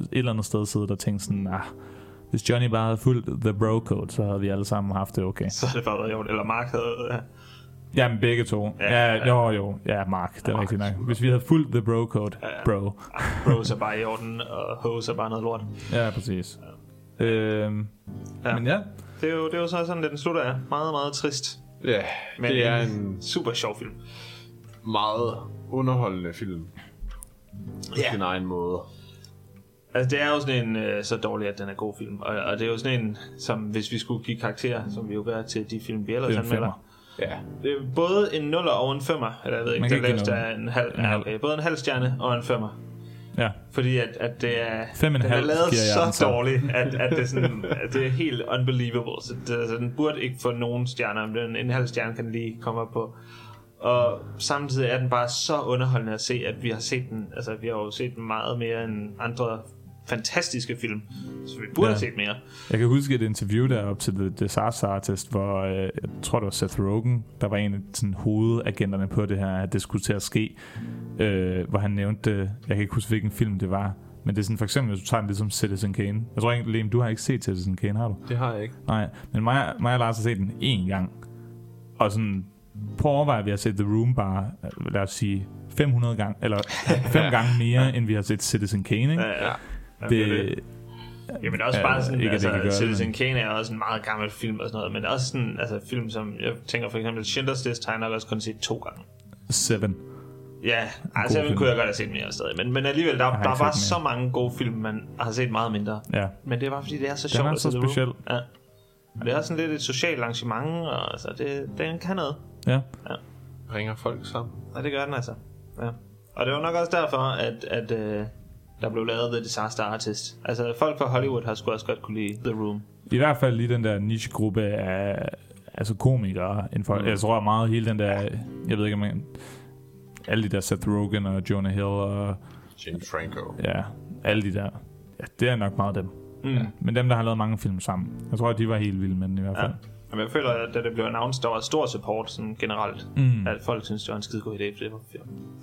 et eller andet sted siddet og tænkt sådan, ah, hvis Johnny bare havde fulgt The Bro Code, så havde vi alle sammen haft det okay. Så er det bare været jo, eller Mark havde... Ja. Jamen begge to. Ja, Ja, ja, jo, jo. Ja, Mark, det er Mark. rigtigt nok. Hvis vi havde fulgt The Bro Code, bro. Bros er bare i orden, og hoes er bare noget lort. Ja, præcis. Øhm, Ja. Men ja, Det er jo, det er jo så sådan, den slutter af. Meget, meget trist. Ja, Men det er en super sjov film. meget underholdende film. På Ja. sin egen måde. Altså, det er jo sådan en øh, så dårlig, at den er god film. Og, og det er jo sådan en, som hvis vi skulle give karakterer, som vi jo gør til de film, vi ellers er en anmelder. Ja. Det er både en 0 og en 5'er. Eller jeg ved ikke, laveste give er en halv. En halv. okay. Både en halv stjerne og en 5'er. Ja. Fordi at, at det er, Fem den er lavet så dårligt, at, at, det er sådan, at det er helt unbelievable. Så, det, så den burde ikke få nogen stjerner, men den, en halv stjerne kan den lige komme op på. Og samtidig er den bare så underholdende at se, at vi har set den, altså vi har jo set den meget mere end andre fantastiske film, så vi burde Ja. have set mere. Jeg kan huske et interview deroppe til The Disaster Artist, hvor øh, jeg tror, det var Seth Rogen, der var en af sådan, hovedagenterne på det her, at det skulle til at ske. Øh, hvor han nævnte, jeg kan ikke huske, hvilken film det var, men det er sådan for eksempel, hvis du tager den ligesom Citizen Kane. Jeg tror egentlig, Liam, du har ikke set Citizen Kane, har du? Det har jeg ikke. Nej, men mig, mig og Lars har set den én gang. Og sådan, på overvej, at vi har set The Room bare, øh, lad os sige, 500 gange, eller fem *laughs* gange mere, end vi har set Citizen Kane, ikke? Ja, ja. Det, det- Jamen også Ja, bare sådan, ikke, altså, det, Citizen Kane er også en meget gammel film og sådan noget, men også sådan, altså film som, jeg tænker for eksempel Schindler's List har jeg nok også kun set to gange. Seven. Ja, altså den film. kunne jeg godt have set mere stadig, men, men alligevel, der, der er bare mere. så mange gode film, man har set meget mindre. Ja. Men det er bare fordi, det er så Den sjovt er at så speciel. Ja. Og det er sådan lidt et socialt arrangement, og altså, det, den kan noget. Ja. Ja. Ringer folk sammen. Og det gør den altså. Ja. Og det var nok også derfor, at, at, øh, der blev lavet The Disaster Artist. Altså, folk fra Hollywood har sgu også godt kunne lide The Room. I hvert fald lige den der niche-gruppe af altså komikere. Inden for, Mm. Jeg tror meget hele den der, jeg ved ikke om man, alle de der Seth Rogen og Jonah Hill og James Franco. ja, alle de der. Ja, det er nok meget dem. Mm. Ja. Men dem, der har lavet mange film sammen. Jeg tror, at de var helt vilde med den i hvert Ja. Fald. Men jeg føler, at da det blev announced, der var stor support sådan generelt. Mm. At folk synes, det var en skide god idé, for det var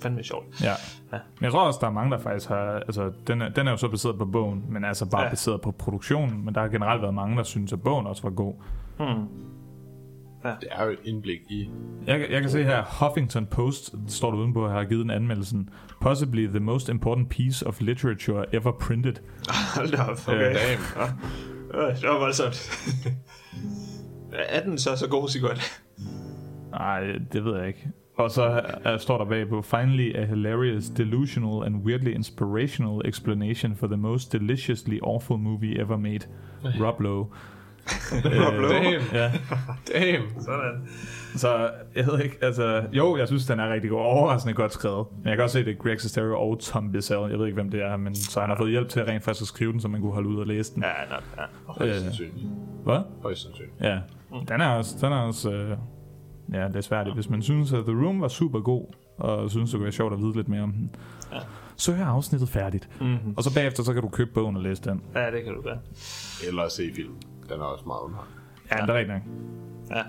fandme sjovt. Ja. Ja. Men jeg tror også, der er mange, der faktisk har... Altså, den er, den er jo så baseret på bogen, men altså bare Ja. ja. baseret på produktionen. Men der har generelt været mange, der synes, at bogen også var god. Hmm. Det er jo et indblik i... Jeg, jeg kan se her, Huffington Post, står der udenpå, har givet en anmeldelsen. Possibly the most important piece of literature ever printed. *laughs* Hold da op, okay. Øh, Damn. Ja. Det var voldsomt. *laughs* er den så så god, Sigurd? Nej, det ved jeg ikke. Og så uh, står der bagpå, Finally a hilarious, delusional and weirdly inspirational explanation for the most deliciously awful movie ever made. Rob Lowe. *laughs* Rob Lowe? Damn. Ja. Damn. Sådan. Så jeg ved ikke, altså... Jo, jeg synes, den er rigtig god. Overraskende godt skrevet. Men jeg kan også se, det er Greg Sestero og Tom Bissell. Jeg ved ikke, hvem det er, men så han har fået hjælp til rent faktisk at skrive den, så man kunne holde ud og læse den. Ja, nok, ja. Sandsynligt. Hvad? Højst sandsynligt. Ja. Den er også... Den er også øh, ja, det er svært. Hvis man synes, at The Room var super god, og synes, det kunne være sjovt at vide lidt mere om den, Ja. så er afsnittet færdigt. Mhm. Og så bagefter, så kan du købe bogen og læse den. Ja, det kan du gøre. Eller se film. Den er også meget underholdende. Ja, det er rigtigt nok. Ja.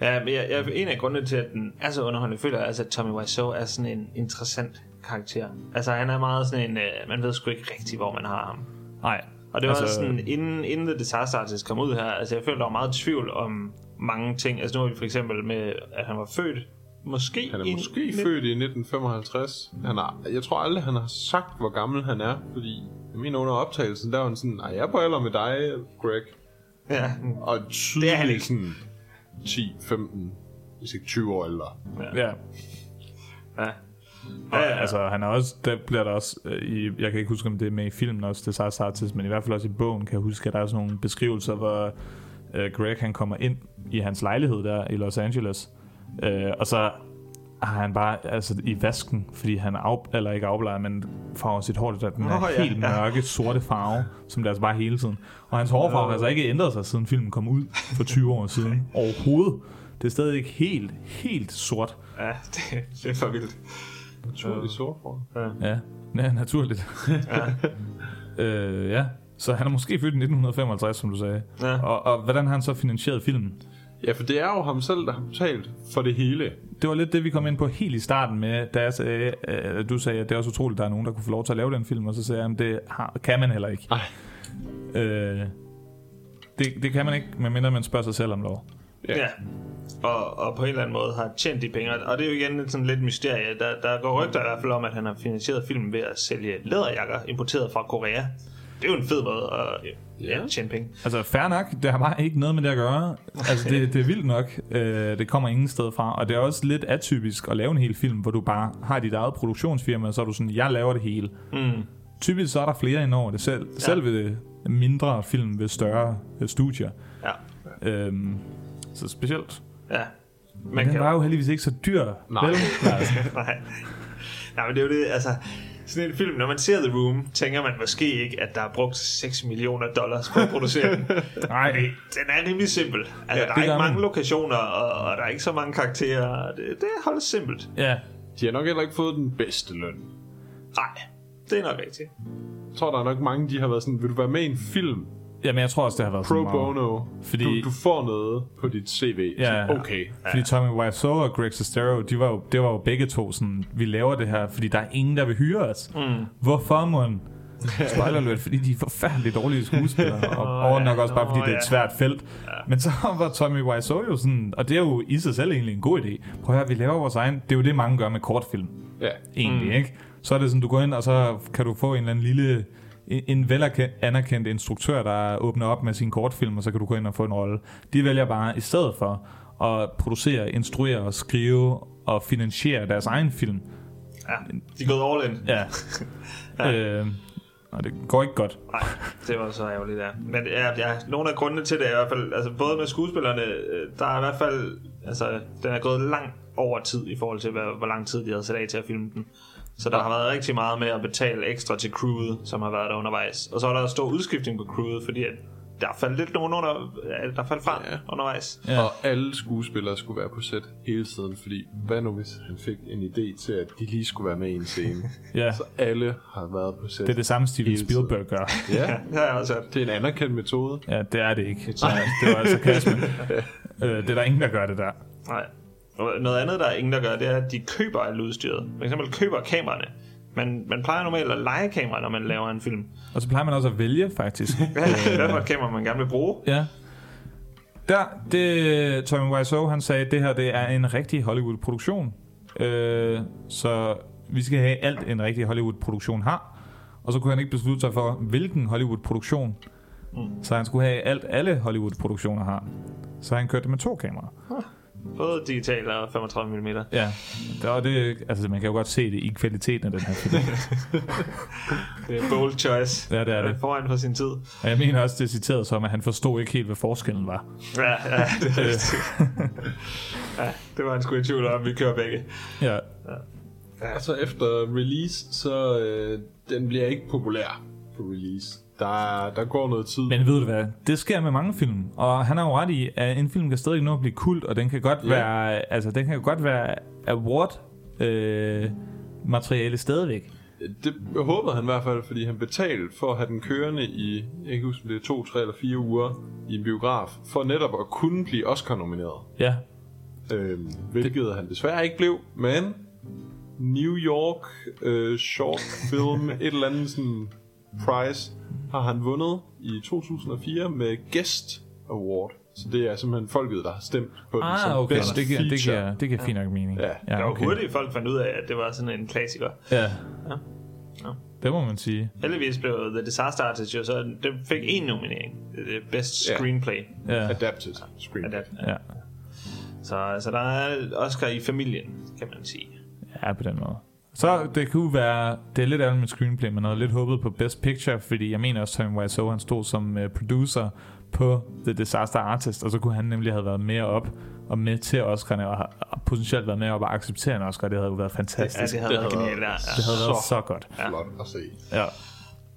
Ja, men jeg, jeg, en af grundene til, at den er så underholdende, føler jeg, altså, at Tommy Wiseau er sådan en interessant karakter. Altså, han er meget sådan en, øh, man ved sgu ikke rigtigt, hvor man har ham. Nej. Og det var Altså- sådan, inden, inden The Disaster Artist kom ud her, altså jeg følte, der var meget tvivl om mange ting. Altså nu er vi for eksempel med, at han var født, måske... Han er i måske nitten- født i 1955. Han har, jeg tror aldrig, han har sagt, hvor gammel han er, fordi jeg mener under optagelsen, der var han sådan, nej, jeg er på alder med dig, Greg. Ja. Og Det er han tydeligt ikke. sådan 10, 15, hvis ikke 20 år ældre. Ja. Ja. Og, ja, ja. altså, han er også, der bliver der også, øh, i, jeg kan ikke huske, om det er med i filmen også, det er Artist, men i hvert fald også i bogen, kan jeg huske, at der er sådan nogle beskrivelser, hvor øh, Greg han kommer ind i hans lejlighed der i Los Angeles, øh, og så har han bare altså, i vasken, fordi han af, eller ikke afbleger, men farver sit hår, der den er Nå, ja, helt ja. mørke, sorte farve, som det er altså bare hele tiden. Og hans hårfarve har altså ikke ændret sig, siden filmen kom ud for 20 år siden. *laughs* Overhovedet. Det er stadig ikke helt, helt sort. Ja, det, det er for vildt. Naturligt sort for. Ja. Ja, ja naturligt. *laughs* Ja. øh, ja, så han er måske født i 1955, som du sagde. Ja. Og, og hvordan har han så finansieret filmen? Ja, for det er jo ham selv, der har betalt for det hele. Det var lidt det, vi kom ind på helt i starten med, da jeg sagde, øh, du sagde, at det er også utroligt, at der er nogen, der kunne få lov til at lave den film, og så sagde jeg, at det har, kan man heller ikke. Nej. Øh, det, det kan man ikke, medmindre man spørger sig selv om lov. Ja. ja. Og, og på en eller anden måde har tjent de penge. Og det er jo igen sådan lidt mysterie. Der, der går rygter i hvert fald om, at han har finansieret filmen ved at sælge læderjakker importeret fra Korea. Det er jo en fed måde at ja, tjene penge. Altså, fair nok, det har bare ikke noget med det at gøre. Altså, det, det er vildt nok. Øh, det kommer ingen sted fra. Og det er også lidt atypisk at lave en hel film, hvor du bare har dit eget produktionsfirma, og så er du sådan, jeg laver det hele. Mm. Typisk så er der flere ind over det selv. Ja. Selv ved mindre film ved større øh, studier. Ja. Øhm, så specielt. Ja. Man Men den kan- var jo heldigvis ikke så dyr. Nej. Vel? Altså, Nej. Nej, men det er jo det, altså... Sådan en film, når man ser The Room, tænker man måske ikke, at der er brugt 6 millioner dollars på at producere den. *laughs* Nej. Den er rimelig simpel. Altså, Ja, der er ikke mange man. lokationer, og, og der er ikke så mange karakterer. Det, det holdes simpelt. ja. De har nok heller ikke fået den bedste løn. Nej, det er nok rigtigt. Jeg tror, der er nok mange, de har været sådan, vil du være med i en film? Jamen, jeg tror også, det har været Pro sådan meget. bono. Fordi- Du, du får noget på dit CV. Ja, Så, okay. Fordi Tommy Wiseau og Greg Sestero, de var jo, det var jo begge to sådan, vi laver det her, fordi der er ingen, der vil hyre os. Mm. Hvorfor, mon? *laughs* Spoiler alert, fordi de er forfærdeligt dårlige skuespillere, *laughs* og, og nok også bare, fordi Nå, det er et ja. svært felt. Men så *laughs* var Tommy Wiseau jo sådan, og det er jo i sig selv egentlig en god idé. Prøv at høre, vi laver vores egen, det er jo det, mange gør med kortfilm. Ja. Egentlig, Mm. ikke? Så er det sådan, du går ind, og så kan du få en eller anden lille, en en vel anerkendt instruktør, der åbner op med sin kortfilm, og så kan du gå ind og få en rolle. De vælger bare, i stedet for at producere, instruere og skrive og finansiere deres egen film. Ja, de er gået all in. Ja. *laughs* øh, og det går ikke godt. Nej, det var så ærgerligt, ja. Men ja, ja, nogle af grundene til det er i hvert fald, altså både med skuespillerne, øh, der er i hvert fald, altså den er gået langt over tid i forhold til, hvad, hvor lang tid de havde sat af til at filme den. Så der har været rigtig meget med at betale ekstra til crewet, som har været der undervejs. Og så er der stor udskiftning på crewet, fordi at der faldt lidt nogen under, ja, der faldt fra ja. undervejs. Ja. Og alle skuespillere skulle være på sæt hele tiden, fordi hvad nu hvis han fik en idé til, at de lige skulle være med i en scene? Ja. Så alle har været på sæt. Det er det samme Steven hele tiden. Spielberg gør. Ja, *laughs* det har jeg også hørt. Det er en anerkendt metode. Ja, det er det ikke. Det var altså kasme. *laughs* øh, det er der ingen, der gør det der. Nej. Og noget andet, der er ingen, der gør, det er, at de køber alt udstyret. For eksempel køber kameraerne. Man, man plejer normalt at lege kamera, når man laver en film. Og så plejer man også at vælge, faktisk. *laughs* Hvad for et kamera, man gerne vil bruge. Ja. Der, det, Tommy Wiseau, han sagde, at det her det er en rigtig Hollywood-produktion. Øh, så vi skal have alt, en rigtig Hollywood-produktion har. Og så kunne han ikke beslutte sig for, hvilken Hollywood-produktion. Mm. Så han skulle have alt, alle Hollywood-produktioner har. Så han kørte med to kameraer. Både digital og 35 mm. Ja, det, og det, altså man kan jo godt se det i kvaliteten af den her film. *laughs* det er bold choice. Ja, det er det. Foran for sin tid. Og jeg mener også, det er citeret som, at han forstod ikke helt, hvad forskellen var. Ja, ja, det er *laughs* ja, det var han sgu i tvivl om, vi kører begge. Ja. ja. Og så efter release, så øh, den bliver ikke populær på release. Der, der går noget tid. Men ved du hvad, det sker med mange film, og han har jo ret i, at en film kan stadig nå at blive kult, og den kan godt Ja. være, altså den kan godt være award øh, materiale stadigvæk. Det håbede han i hvert fald, fordi han betalte for at have den kørende i, jeg kan huske, det er to, tre eller fire uger i en biograf, for netop at kunne blive Oscar-nomineret. Ja. Øhm, hvilket det... han desværre ikke blev, men New York øh, Short Film, et eller andet sådan prize, har han vundet i 2004 med Guest Award. Så det er simpelthen folket, der har stemt på den som Ah, okay, best det giver, det feature. giver, det giver fint nok mening. Ja, Ja, det var okay. hurtigt, folk fandt ud af, at det var sådan en klassiker. Ja. Ja. Ja. Det må man sige. Heldigvis blev The Disaster Artist jo så, det fik en nominering. Det er Best Ja. Screenplay. Ja. Adapted screenplay. Adapt. Ja. Så, så der er Oscar i familien, kan man sige. Ja, på den måde. Så det kunne være, det er lidt ærgerligt med screenplay, men noget lidt håbet på Best Picture, fordi jeg mener også, Tommy Wiseau, han stod som uh, producer på The Disaster Artist, og så kunne han nemlig have været mere op og med til Oscar'ne, og, potentielt været med op og acceptere en Oscar. Det havde jo været fantastisk. Ja, det havde været genialt, ja. Det havde været så godt. Flot at se. Ja.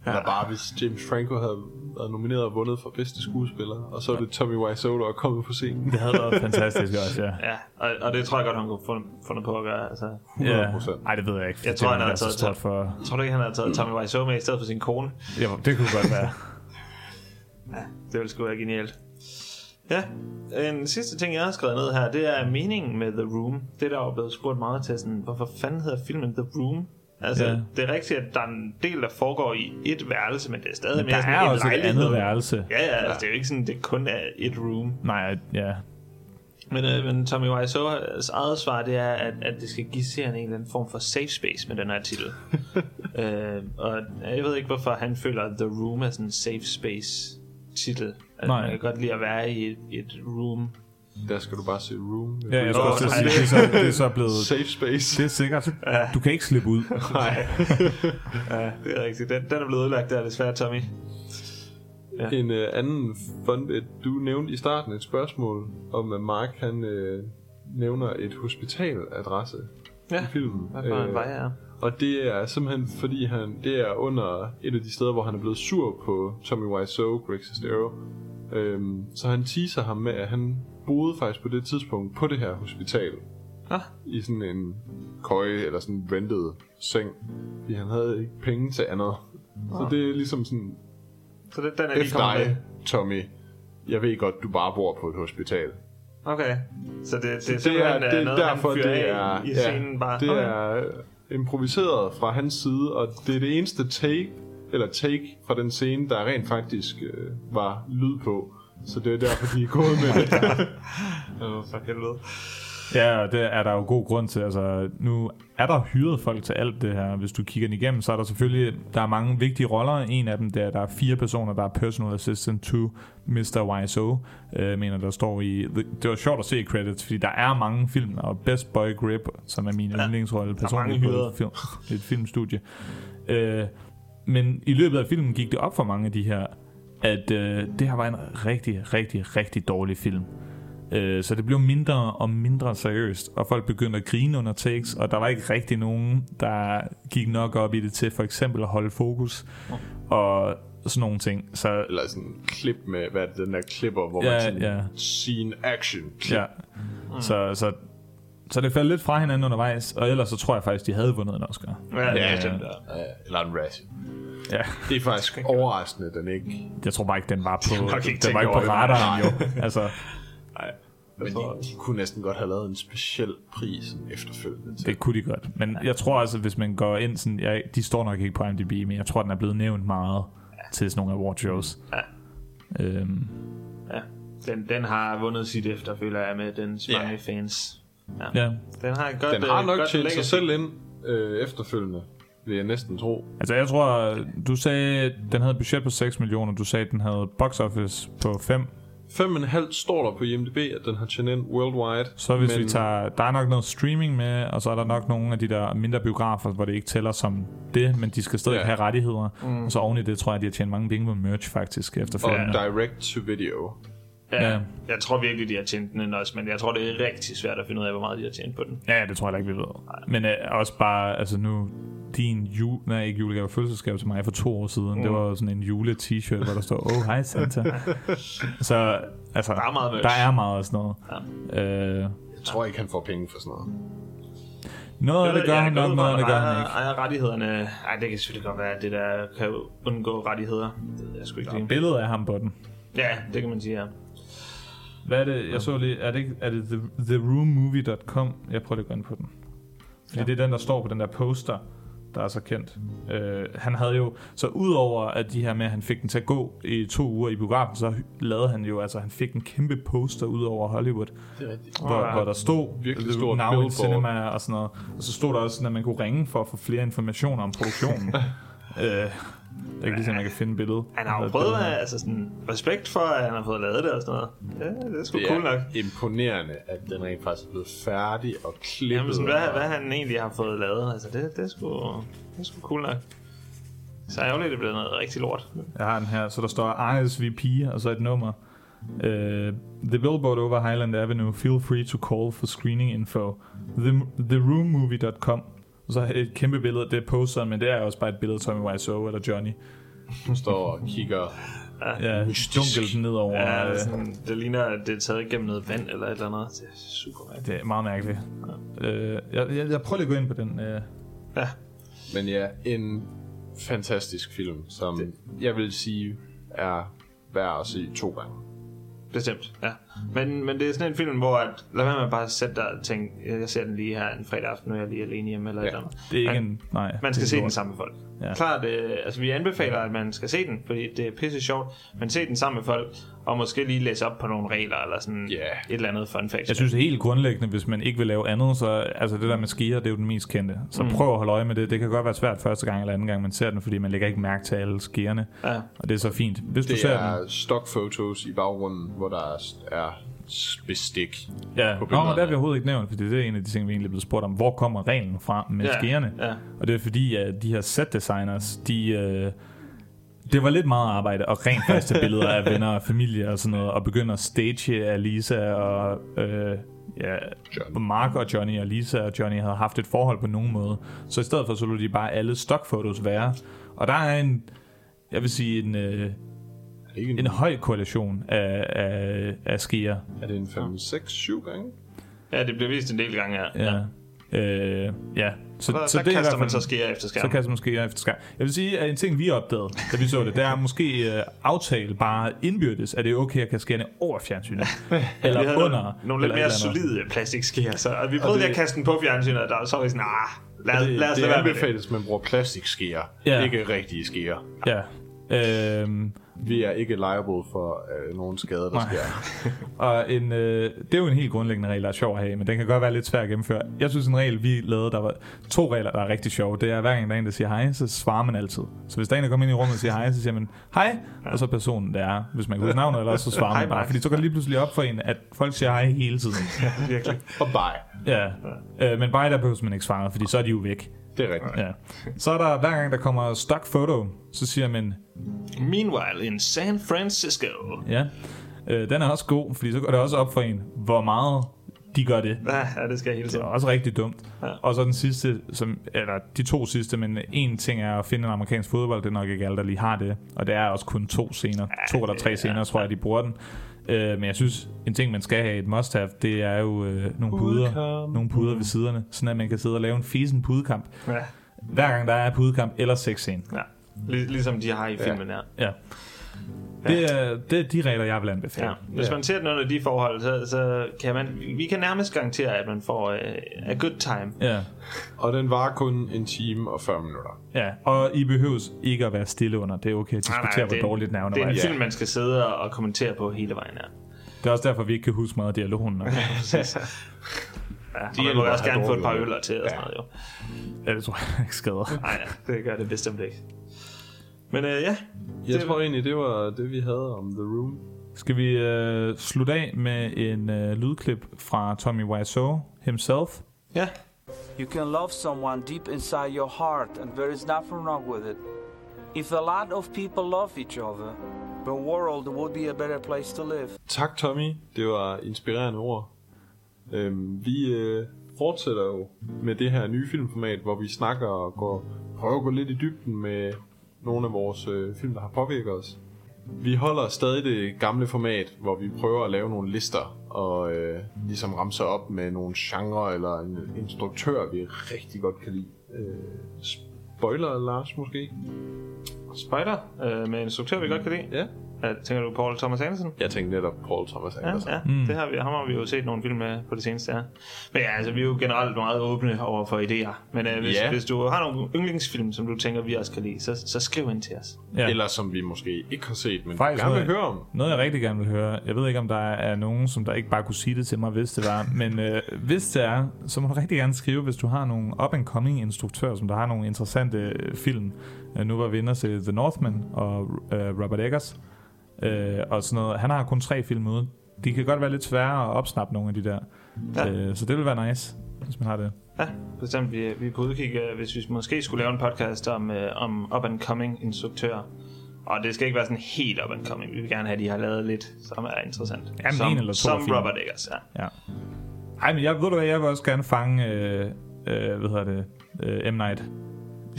Eller bare hvis James Franco havde været nomineret og vundet for bedste skuespiller, og så er det Tommy Wiseau, der er kommet på scenen. Det havde været fantastisk også, ja. Ja, og, og det tror jeg godt, han kunne fundet, fundet på at gøre. Altså. Ja. Ej, det ved jeg ikke. Jeg tror, han så taget, stort for... Tror du ikke, han havde taget Tommy Wiseau med i stedet for sin kone? Ja, det kunne godt være. Ja, det ville sgu være genialt. Ja, en sidste ting, jeg har skrevet ned her, det er meningen med The Room. Det er der jo blevet spurgt meget til, sådan, hvorfor fanden hedder filmen The Room? Altså, Ja. det er rigtigt, at der er en del, der foregår i et værelse, men det er stadig Men mere der sådan er et også et andet værelse. Ja, ja, altså, det er jo ikke sådan, det kun er et room. Nej, ja. Men, øh, men Tommy Wiseau's eget svar, det er, at, at det skal give seeren en eller anden form for safe space med den her titel. *laughs* øh, og jeg ved ikke, hvorfor han føler, at The Room er sådan en safe space titel. At Nej. man kan godt lide at være i et, et room. Der skal du bare se Room. Ja, jeg skulle også sige, det er, så, det er så blevet... Safe space. Det er sikkert. *laughs* Du kan ikke slippe ud. *laughs* Nej. *laughs* ja, det er rigtigt. Den, den er blevet ødelagt der, desværre, Tommy. Ja. En øh, anden fun bit. Du nævnte i starten et spørgsmål om, at Mark han øh, nævner et hospitaladresse Ja, i filmen. hvad for en vej er. Og det er simpelthen fordi han, det er under et af de steder, hvor han er blevet sur på Tommy Wiseau, Greg Sestero. Øhm, så han teaser ham med, at han boede faktisk på det tidspunkt på det her hospital. Ah. I sådan en køje, eller sådan en rentet seng. Fordi han havde ikke penge til andet. Så Ah. det er ligesom sådan, Så det, den er lige med. dig, Tommy. Jeg ved godt, du bare bor på et hospital. Okay. Så det, det, Så er det simpelthen er, det er noget, derfor, han det er, i scenen bare. det Okay. er improviseret fra hans side, og det er det eneste take, eller take fra den scene, der rent faktisk øh, var lyd på. Så det er derfor, de er gået med det. *laughs* Åh, for helvede. Ja, og det er der jo god grund til. Altså, nu er der hyret folk til alt det her. Hvis du kigger den igennem, så er der selvfølgelig der er mange vigtige roller. En af dem, der, der er fire personer, der er personal assistant to Mr. Wiseau, øh, mener der står i... Det var sjovt at se i credits, fordi der er mange film, og Best Boy Grip, som er min ja, yndlingsrolle personligt på film, et filmstudie. Øh, men i løbet af filmen gik det op for mange af de her, at øh, det her var en rigtig, rigtig, rigtig dårlig film. Øh, så det blev mindre og mindre seriøst, og folk begyndte at grine under takes, og der var ikke rigtig nogen, der gik nok op i det til for eksempel at holde fokus, og sådan nogle ting. Så, Eller sådan en klip med, hvad er det, den der klipper, hvor Ja, man sådan, ja. scene action klip. ja. så, så, så det faldt lidt fra hinanden undervejs, og ellers så tror jeg faktisk, de havde vundet en Oscar. Ja, ja, Ja, ja. ja, eller en Razzie. Ja. Det er faktisk overraskende, den ikke... Jeg tror bare ikke, den var på, *laughs* den var ikke på det. radaren jo. *laughs* Altså, Men de, de kunne næsten godt have lavet en speciel pris efterfølgende til. Det kunne de godt. Men jeg tror altså, hvis man går ind sådan... Jeg, de står nok ikke på IMDb, men jeg tror, den er blevet nævnt meget til sådan nogle award shows. Ja. Øhm, ja. Den, den har vundet sit efter, føler jeg, med den Ja. mange fans. Ja. Den har godt, Den har øh, nok godt tjent sig selv ind øh, efterfølgende, vil jeg næsten tro. Altså, jeg tror, du sagde, den havde et budget på 6 millioner. Du sagde, den havde box office på 5. 5,5 står der på IMDb, at den har tjent ind worldwide. Så hvis men vi tager... Der er nok noget streaming med, og så er der nok nogle af de der mindre biografer, hvor det ikke tæller som det, men de skal stadig Ja. have rettigheder. Mm. Og så oven i det, tror jeg, de har tjent mange penge på merch faktisk Og efterfølgende. direct to video. Ja. Ja. Jeg tror virkelig, de har tjent den også, men jeg tror, det er rigtig svært at finde ud af, hvor meget de har tjent på den. Ja, det tror jeg heller ikke, vi ved. Men øh, også bare, altså nu, din jul, nej, ikke julegave, fødselsgave til mig for to år siden, mm. det var sådan en jule-t-shirt, hvor der står, oh, hej Santa. *laughs* så, altså, Der er meget der er meget af sådan noget. Ja. Øh, Jeg tror ikke, han får penge for sådan noget. noget af det gør han nok, noget af det gør han ikke. Ejer rettighederne... Ej, det kan selvfølgelig godt være, at det der kan undgå rettigheder. Det ved jeg sgu ikke Der er lige. billedet af ham på den. Ja, det kan man sige, ja. Hvad er det? Jeg så lige, er det, ikke, er det the, theroommovie.com? Jeg prøver lige at gå ind på den. Fordi ja. det er den, der står på den der poster, der er så kendt. Øh, han havde jo, så udover at de her med, at han fik den til at gå i to uger i biografen, så lavede han jo, altså han fik en kæmpe poster ud over Hollywood, Det er rigtigt. hvor, ja. hvor der stod Virkelig stort Now. Cinema og sådan noget. Og så stod der også sådan, at man kunne ringe for at få flere informationer om produktionen. *laughs* øh, jeg kan lige se, om jeg kan finde billedet. Han har jo prøvet at altså sådan, respekt for, at han har fået lavet det og sådan noget. Ja, det er sgu Det cool nok. er imponerende, at den rent faktisk er blevet færdig og klippet. Jamen, sådan, hvad, hvad han egentlig har fået lavet, altså det, det, er, sgu, det er sgu cool nok. Så ærgerligt, det er blevet noget rigtig lort. Jeg har den her, så der står RSVP, og så et nummer. Uh, the billboard over Highland Avenue. Feel free to call for screening info. The, theroommovie.com. Og så et kæmpe billede, det er posteren, men det er også bare et billede af Tommy Wiseau eller Johnny. Hun står og kigger. Ja, dunkelt nedover. Ja, øh, sådan, det ligner, at det er taget igennem noget vand eller et eller andet. Det er super mærkeligt. det er meget mærkeligt. Uh, jeg, jeg, jeg prøver lige at gå ind på den. Uh, Ja, Men ja, en fantastisk film, som det. jeg vil sige er værd at se to gange. Bestemt. Ja. Men, men det er sådan en film, hvor at, lad være med at bare sætte dig og tænke, jeg ser den lige her en fredag aften, nu er jeg lige alene hjemme eller ja. et eller andet. det er ikke Man- en... Nej, Man skal er se lort. den sammen med folk. Ja. Klart, øh, altså vi anbefaler, at man skal se den, fordi det er pisse sjovt, men se den sammen med folk, og måske lige læse op på nogle regler, eller sådan Ja. et eller andet fun fact. Jeg synes helt grundlæggende, hvis man ikke vil lave andet, så altså det der med skier, det er jo den mest kendte. Så mm. prøv at holde øje med det. Det kan godt være svært første gang eller anden gang, man ser den, fordi man lægger ikke mærke til alle skierne. Ja. Og det er så fint. Hvis du Det ser er den... stockfotos i baggrunden, hvor der er bestik. Ja, på Nå, men det har vi overhovedet ikke nævnt, fordi det er en af de ting, vi egentlig er blevet spurgt om. Hvor kommer reglen fra med Ja, skierne? ja. Og det er fordi, at de her set designers, de... Øh, det var lidt meget arbejde at rent faktisk tage billeder af venner og familie og sådan noget, og begynde at stage Alisa og øh, ja, Johnny. Mark og Johnny og Lisa og Johnny havde haft et forhold på nogen måde. Så i stedet for, så lod de bare alle stockfotos være. Og der er en, jeg vil sige, en, øh, Ikke en, en høj korrelation af, af, af skier. er det en 5, 6, 7 gange? Ja, det bliver vist en del gange her. Ja. Øh, ja. Så, Så, så, det er kaster hvert man fald- så skære efter Så skærmen. kaster man måske efter skærm. Jeg vil sige, at en ting, vi opdagede, da vi så det, det er måske uh, aftale bare indbyrdes, at det er okay at kaste skærne over fjernsynet. *laughs* eller under. nogle, nogle lidt mere solide plastikskære, så og vi prøvede det- lige at kaste den på fjernsynet, og der, så var vi sådan, ah, lad, Det, lad os det lade være med det. anbefales, at man bruger plastikskeer, Ja. ikke rigtige skeer. Ja. Øhm, Vi er ikke liable for øh, nogen skader, der Nej. sker. *laughs* og en, øh, det er jo en helt grundlæggende regel, der er sjov at have, men den kan godt være lidt svær at gennemføre. Jeg synes, en regel, vi lavede, der var to regler, der er rigtig sjove. Det er, hver gang der er en, der siger hej, så svarer man altid. Så hvis der er en, der kommer ind i rummet og siger hej, så siger man hej, og så er personen, der er, hvis man kan huske navnet, eller også så svarer man bare. Fordi så går det lige pludselig op for en, at folk siger hej hele tiden. *laughs* Virkelig. Og bye. Ja, øh, men bare der behøver man ikke svare, fordi så er de jo væk. Det er rigtigt. Ja. Så er der, hver gang der kommer stock photo, så siger man, Meanwhile in San Francisco. ja, Øh, den er også god, fordi så går det også op for en, hvor meget de gør det. Ja, ja det skal jeg hele Det tiden. er også rigtig dumt. Ja. Og så den sidste, som, eller de to sidste, men en ting er at finde en amerikansk fodbold, det er nok ikke alle, der lige har det. Og det er også kun to scener. To eller tre scener, tror jeg, de bruger den. Øh, men jeg synes, en ting, man skal have et must-have, det er jo øh, nogle puder, nogle puder ved siderne, sådan at man kan sidde og lave en fisen pudekamp. Ja. Hver gang der er pudekamp eller sexscene. ja. Lig- ligesom de har i filmen her. Ja. Det er, det er de regler, jeg vil anbefale. Ja. Hvis man ser den under de forhold, så, så kan man, vi kan nærmest garantere, at man får uh, a good time. Ja. Og den var kun en time og 40 minutter. ja, og I behøves ikke at være stille under. Det er okay at diskutere, det, hvor dårligt nerverne det er en film, man skal sidde og kommentere på hele vejen her. Det er også derfor, vi ikke kan huske meget af dialogen. *laughs* Ja, De er bare også gerne få et par dårlige. øl til og sådan noget, jo. ja, det tror jeg ikke skader. Nej, ja, det gør det bestemt ikke. Men øh, ja, Jeg Det- tror egentlig, det var det, vi havde om The Room. Skal vi øh, slutte af med en øh, lydklip fra Tommy Wiseau himself? ja. You can love someone deep inside your heart, and there is nothing wrong with it. If a lot of people love each other, the world would be a better place to live. Tak, Tommy. Det var inspirerende ord. Øhm, vi øh, fortsætter jo med det her nye filmformat, hvor vi snakker og går, prøver at gå lidt i dybden med nogle af vores øh, film, der har påvirket os. Vi holder stadig det gamle format, hvor vi prøver at lave nogle lister og øh, ligesom ramse op med nogle genre eller en instruktør, vi rigtig godt kan lide. Øh, spoiler, Lars, måske? Spider øh, med en instruktør, vi godt kan lide. Ja. Ja, tænker du Paul Thomas Anderson? Jeg tænkte netop Paul Thomas Ja, Anderson. ja. Mm. Det har vi, ham har vi jo set nogle film med på det seneste her. Men ja, altså, vi er jo generelt meget åbne over for idéer. Men øh, hvis, Ja. hvis du har nogle yndlingsfilm, som du tænker, vi også kan lide, så, så skriv ind til os. Ja. Eller som vi måske ikke har set, men Faktisk gerne vil høre om. Noget, jeg rigtig gerne vil høre. Jeg ved ikke, om der er nogen, som der ikke bare kunne sige det til mig, hvis det var. Men øh, hvis det er, så må du rigtig gerne skrive, hvis du har nogle up-and-coming instruktører, som der har nogle interessante øh, film. Øh, nu var vi inde og se The Northman og øh, Robert Eggers. Øh, og sådan noget. Han har kun tre film ude. De kan godt være lidt svære at opsnappe nogle af de der. Ja. Øh, så det vil være nice, hvis man har det. Ja, bestemt. Vi, vi er på udkig, øh, hvis vi måske skulle lave en podcast om, øh, om up-and-coming instruktører. Og det skal ikke være sådan helt up-and-coming. Vi vil gerne have, at de har lavet lidt, som er interessant. Jamen, som, en eller to Som film. Robert Eggers, ja. Ja. Ej, men jeg ved du hvad, jeg vil også gerne fange, øh, øh, hvad hedder det, øh, M. Night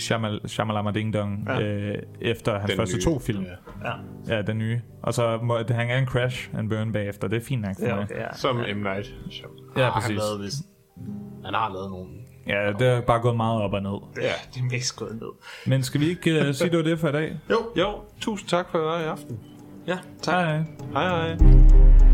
Shyamal, Shyamalama Ding Dong, Ja. ja. øh, efter hans Den første nye. to film. Ja. Ja, Ja, den nye. Og så må det han gerne crash and burn bagefter. Det er fint nok for er mig. okay, ja. Som M. Night. Ja, Ah, præcis. Han, lavede vist, han har lavet nogle... Ja, det er bare gået meget op og ned. Ja, det er mest gået ned. Men skal vi ikke uh, sige, det var det for i dag? Jo, jo. Tusind tak for at være i aften. Ja, tak. Hej. Hej hej.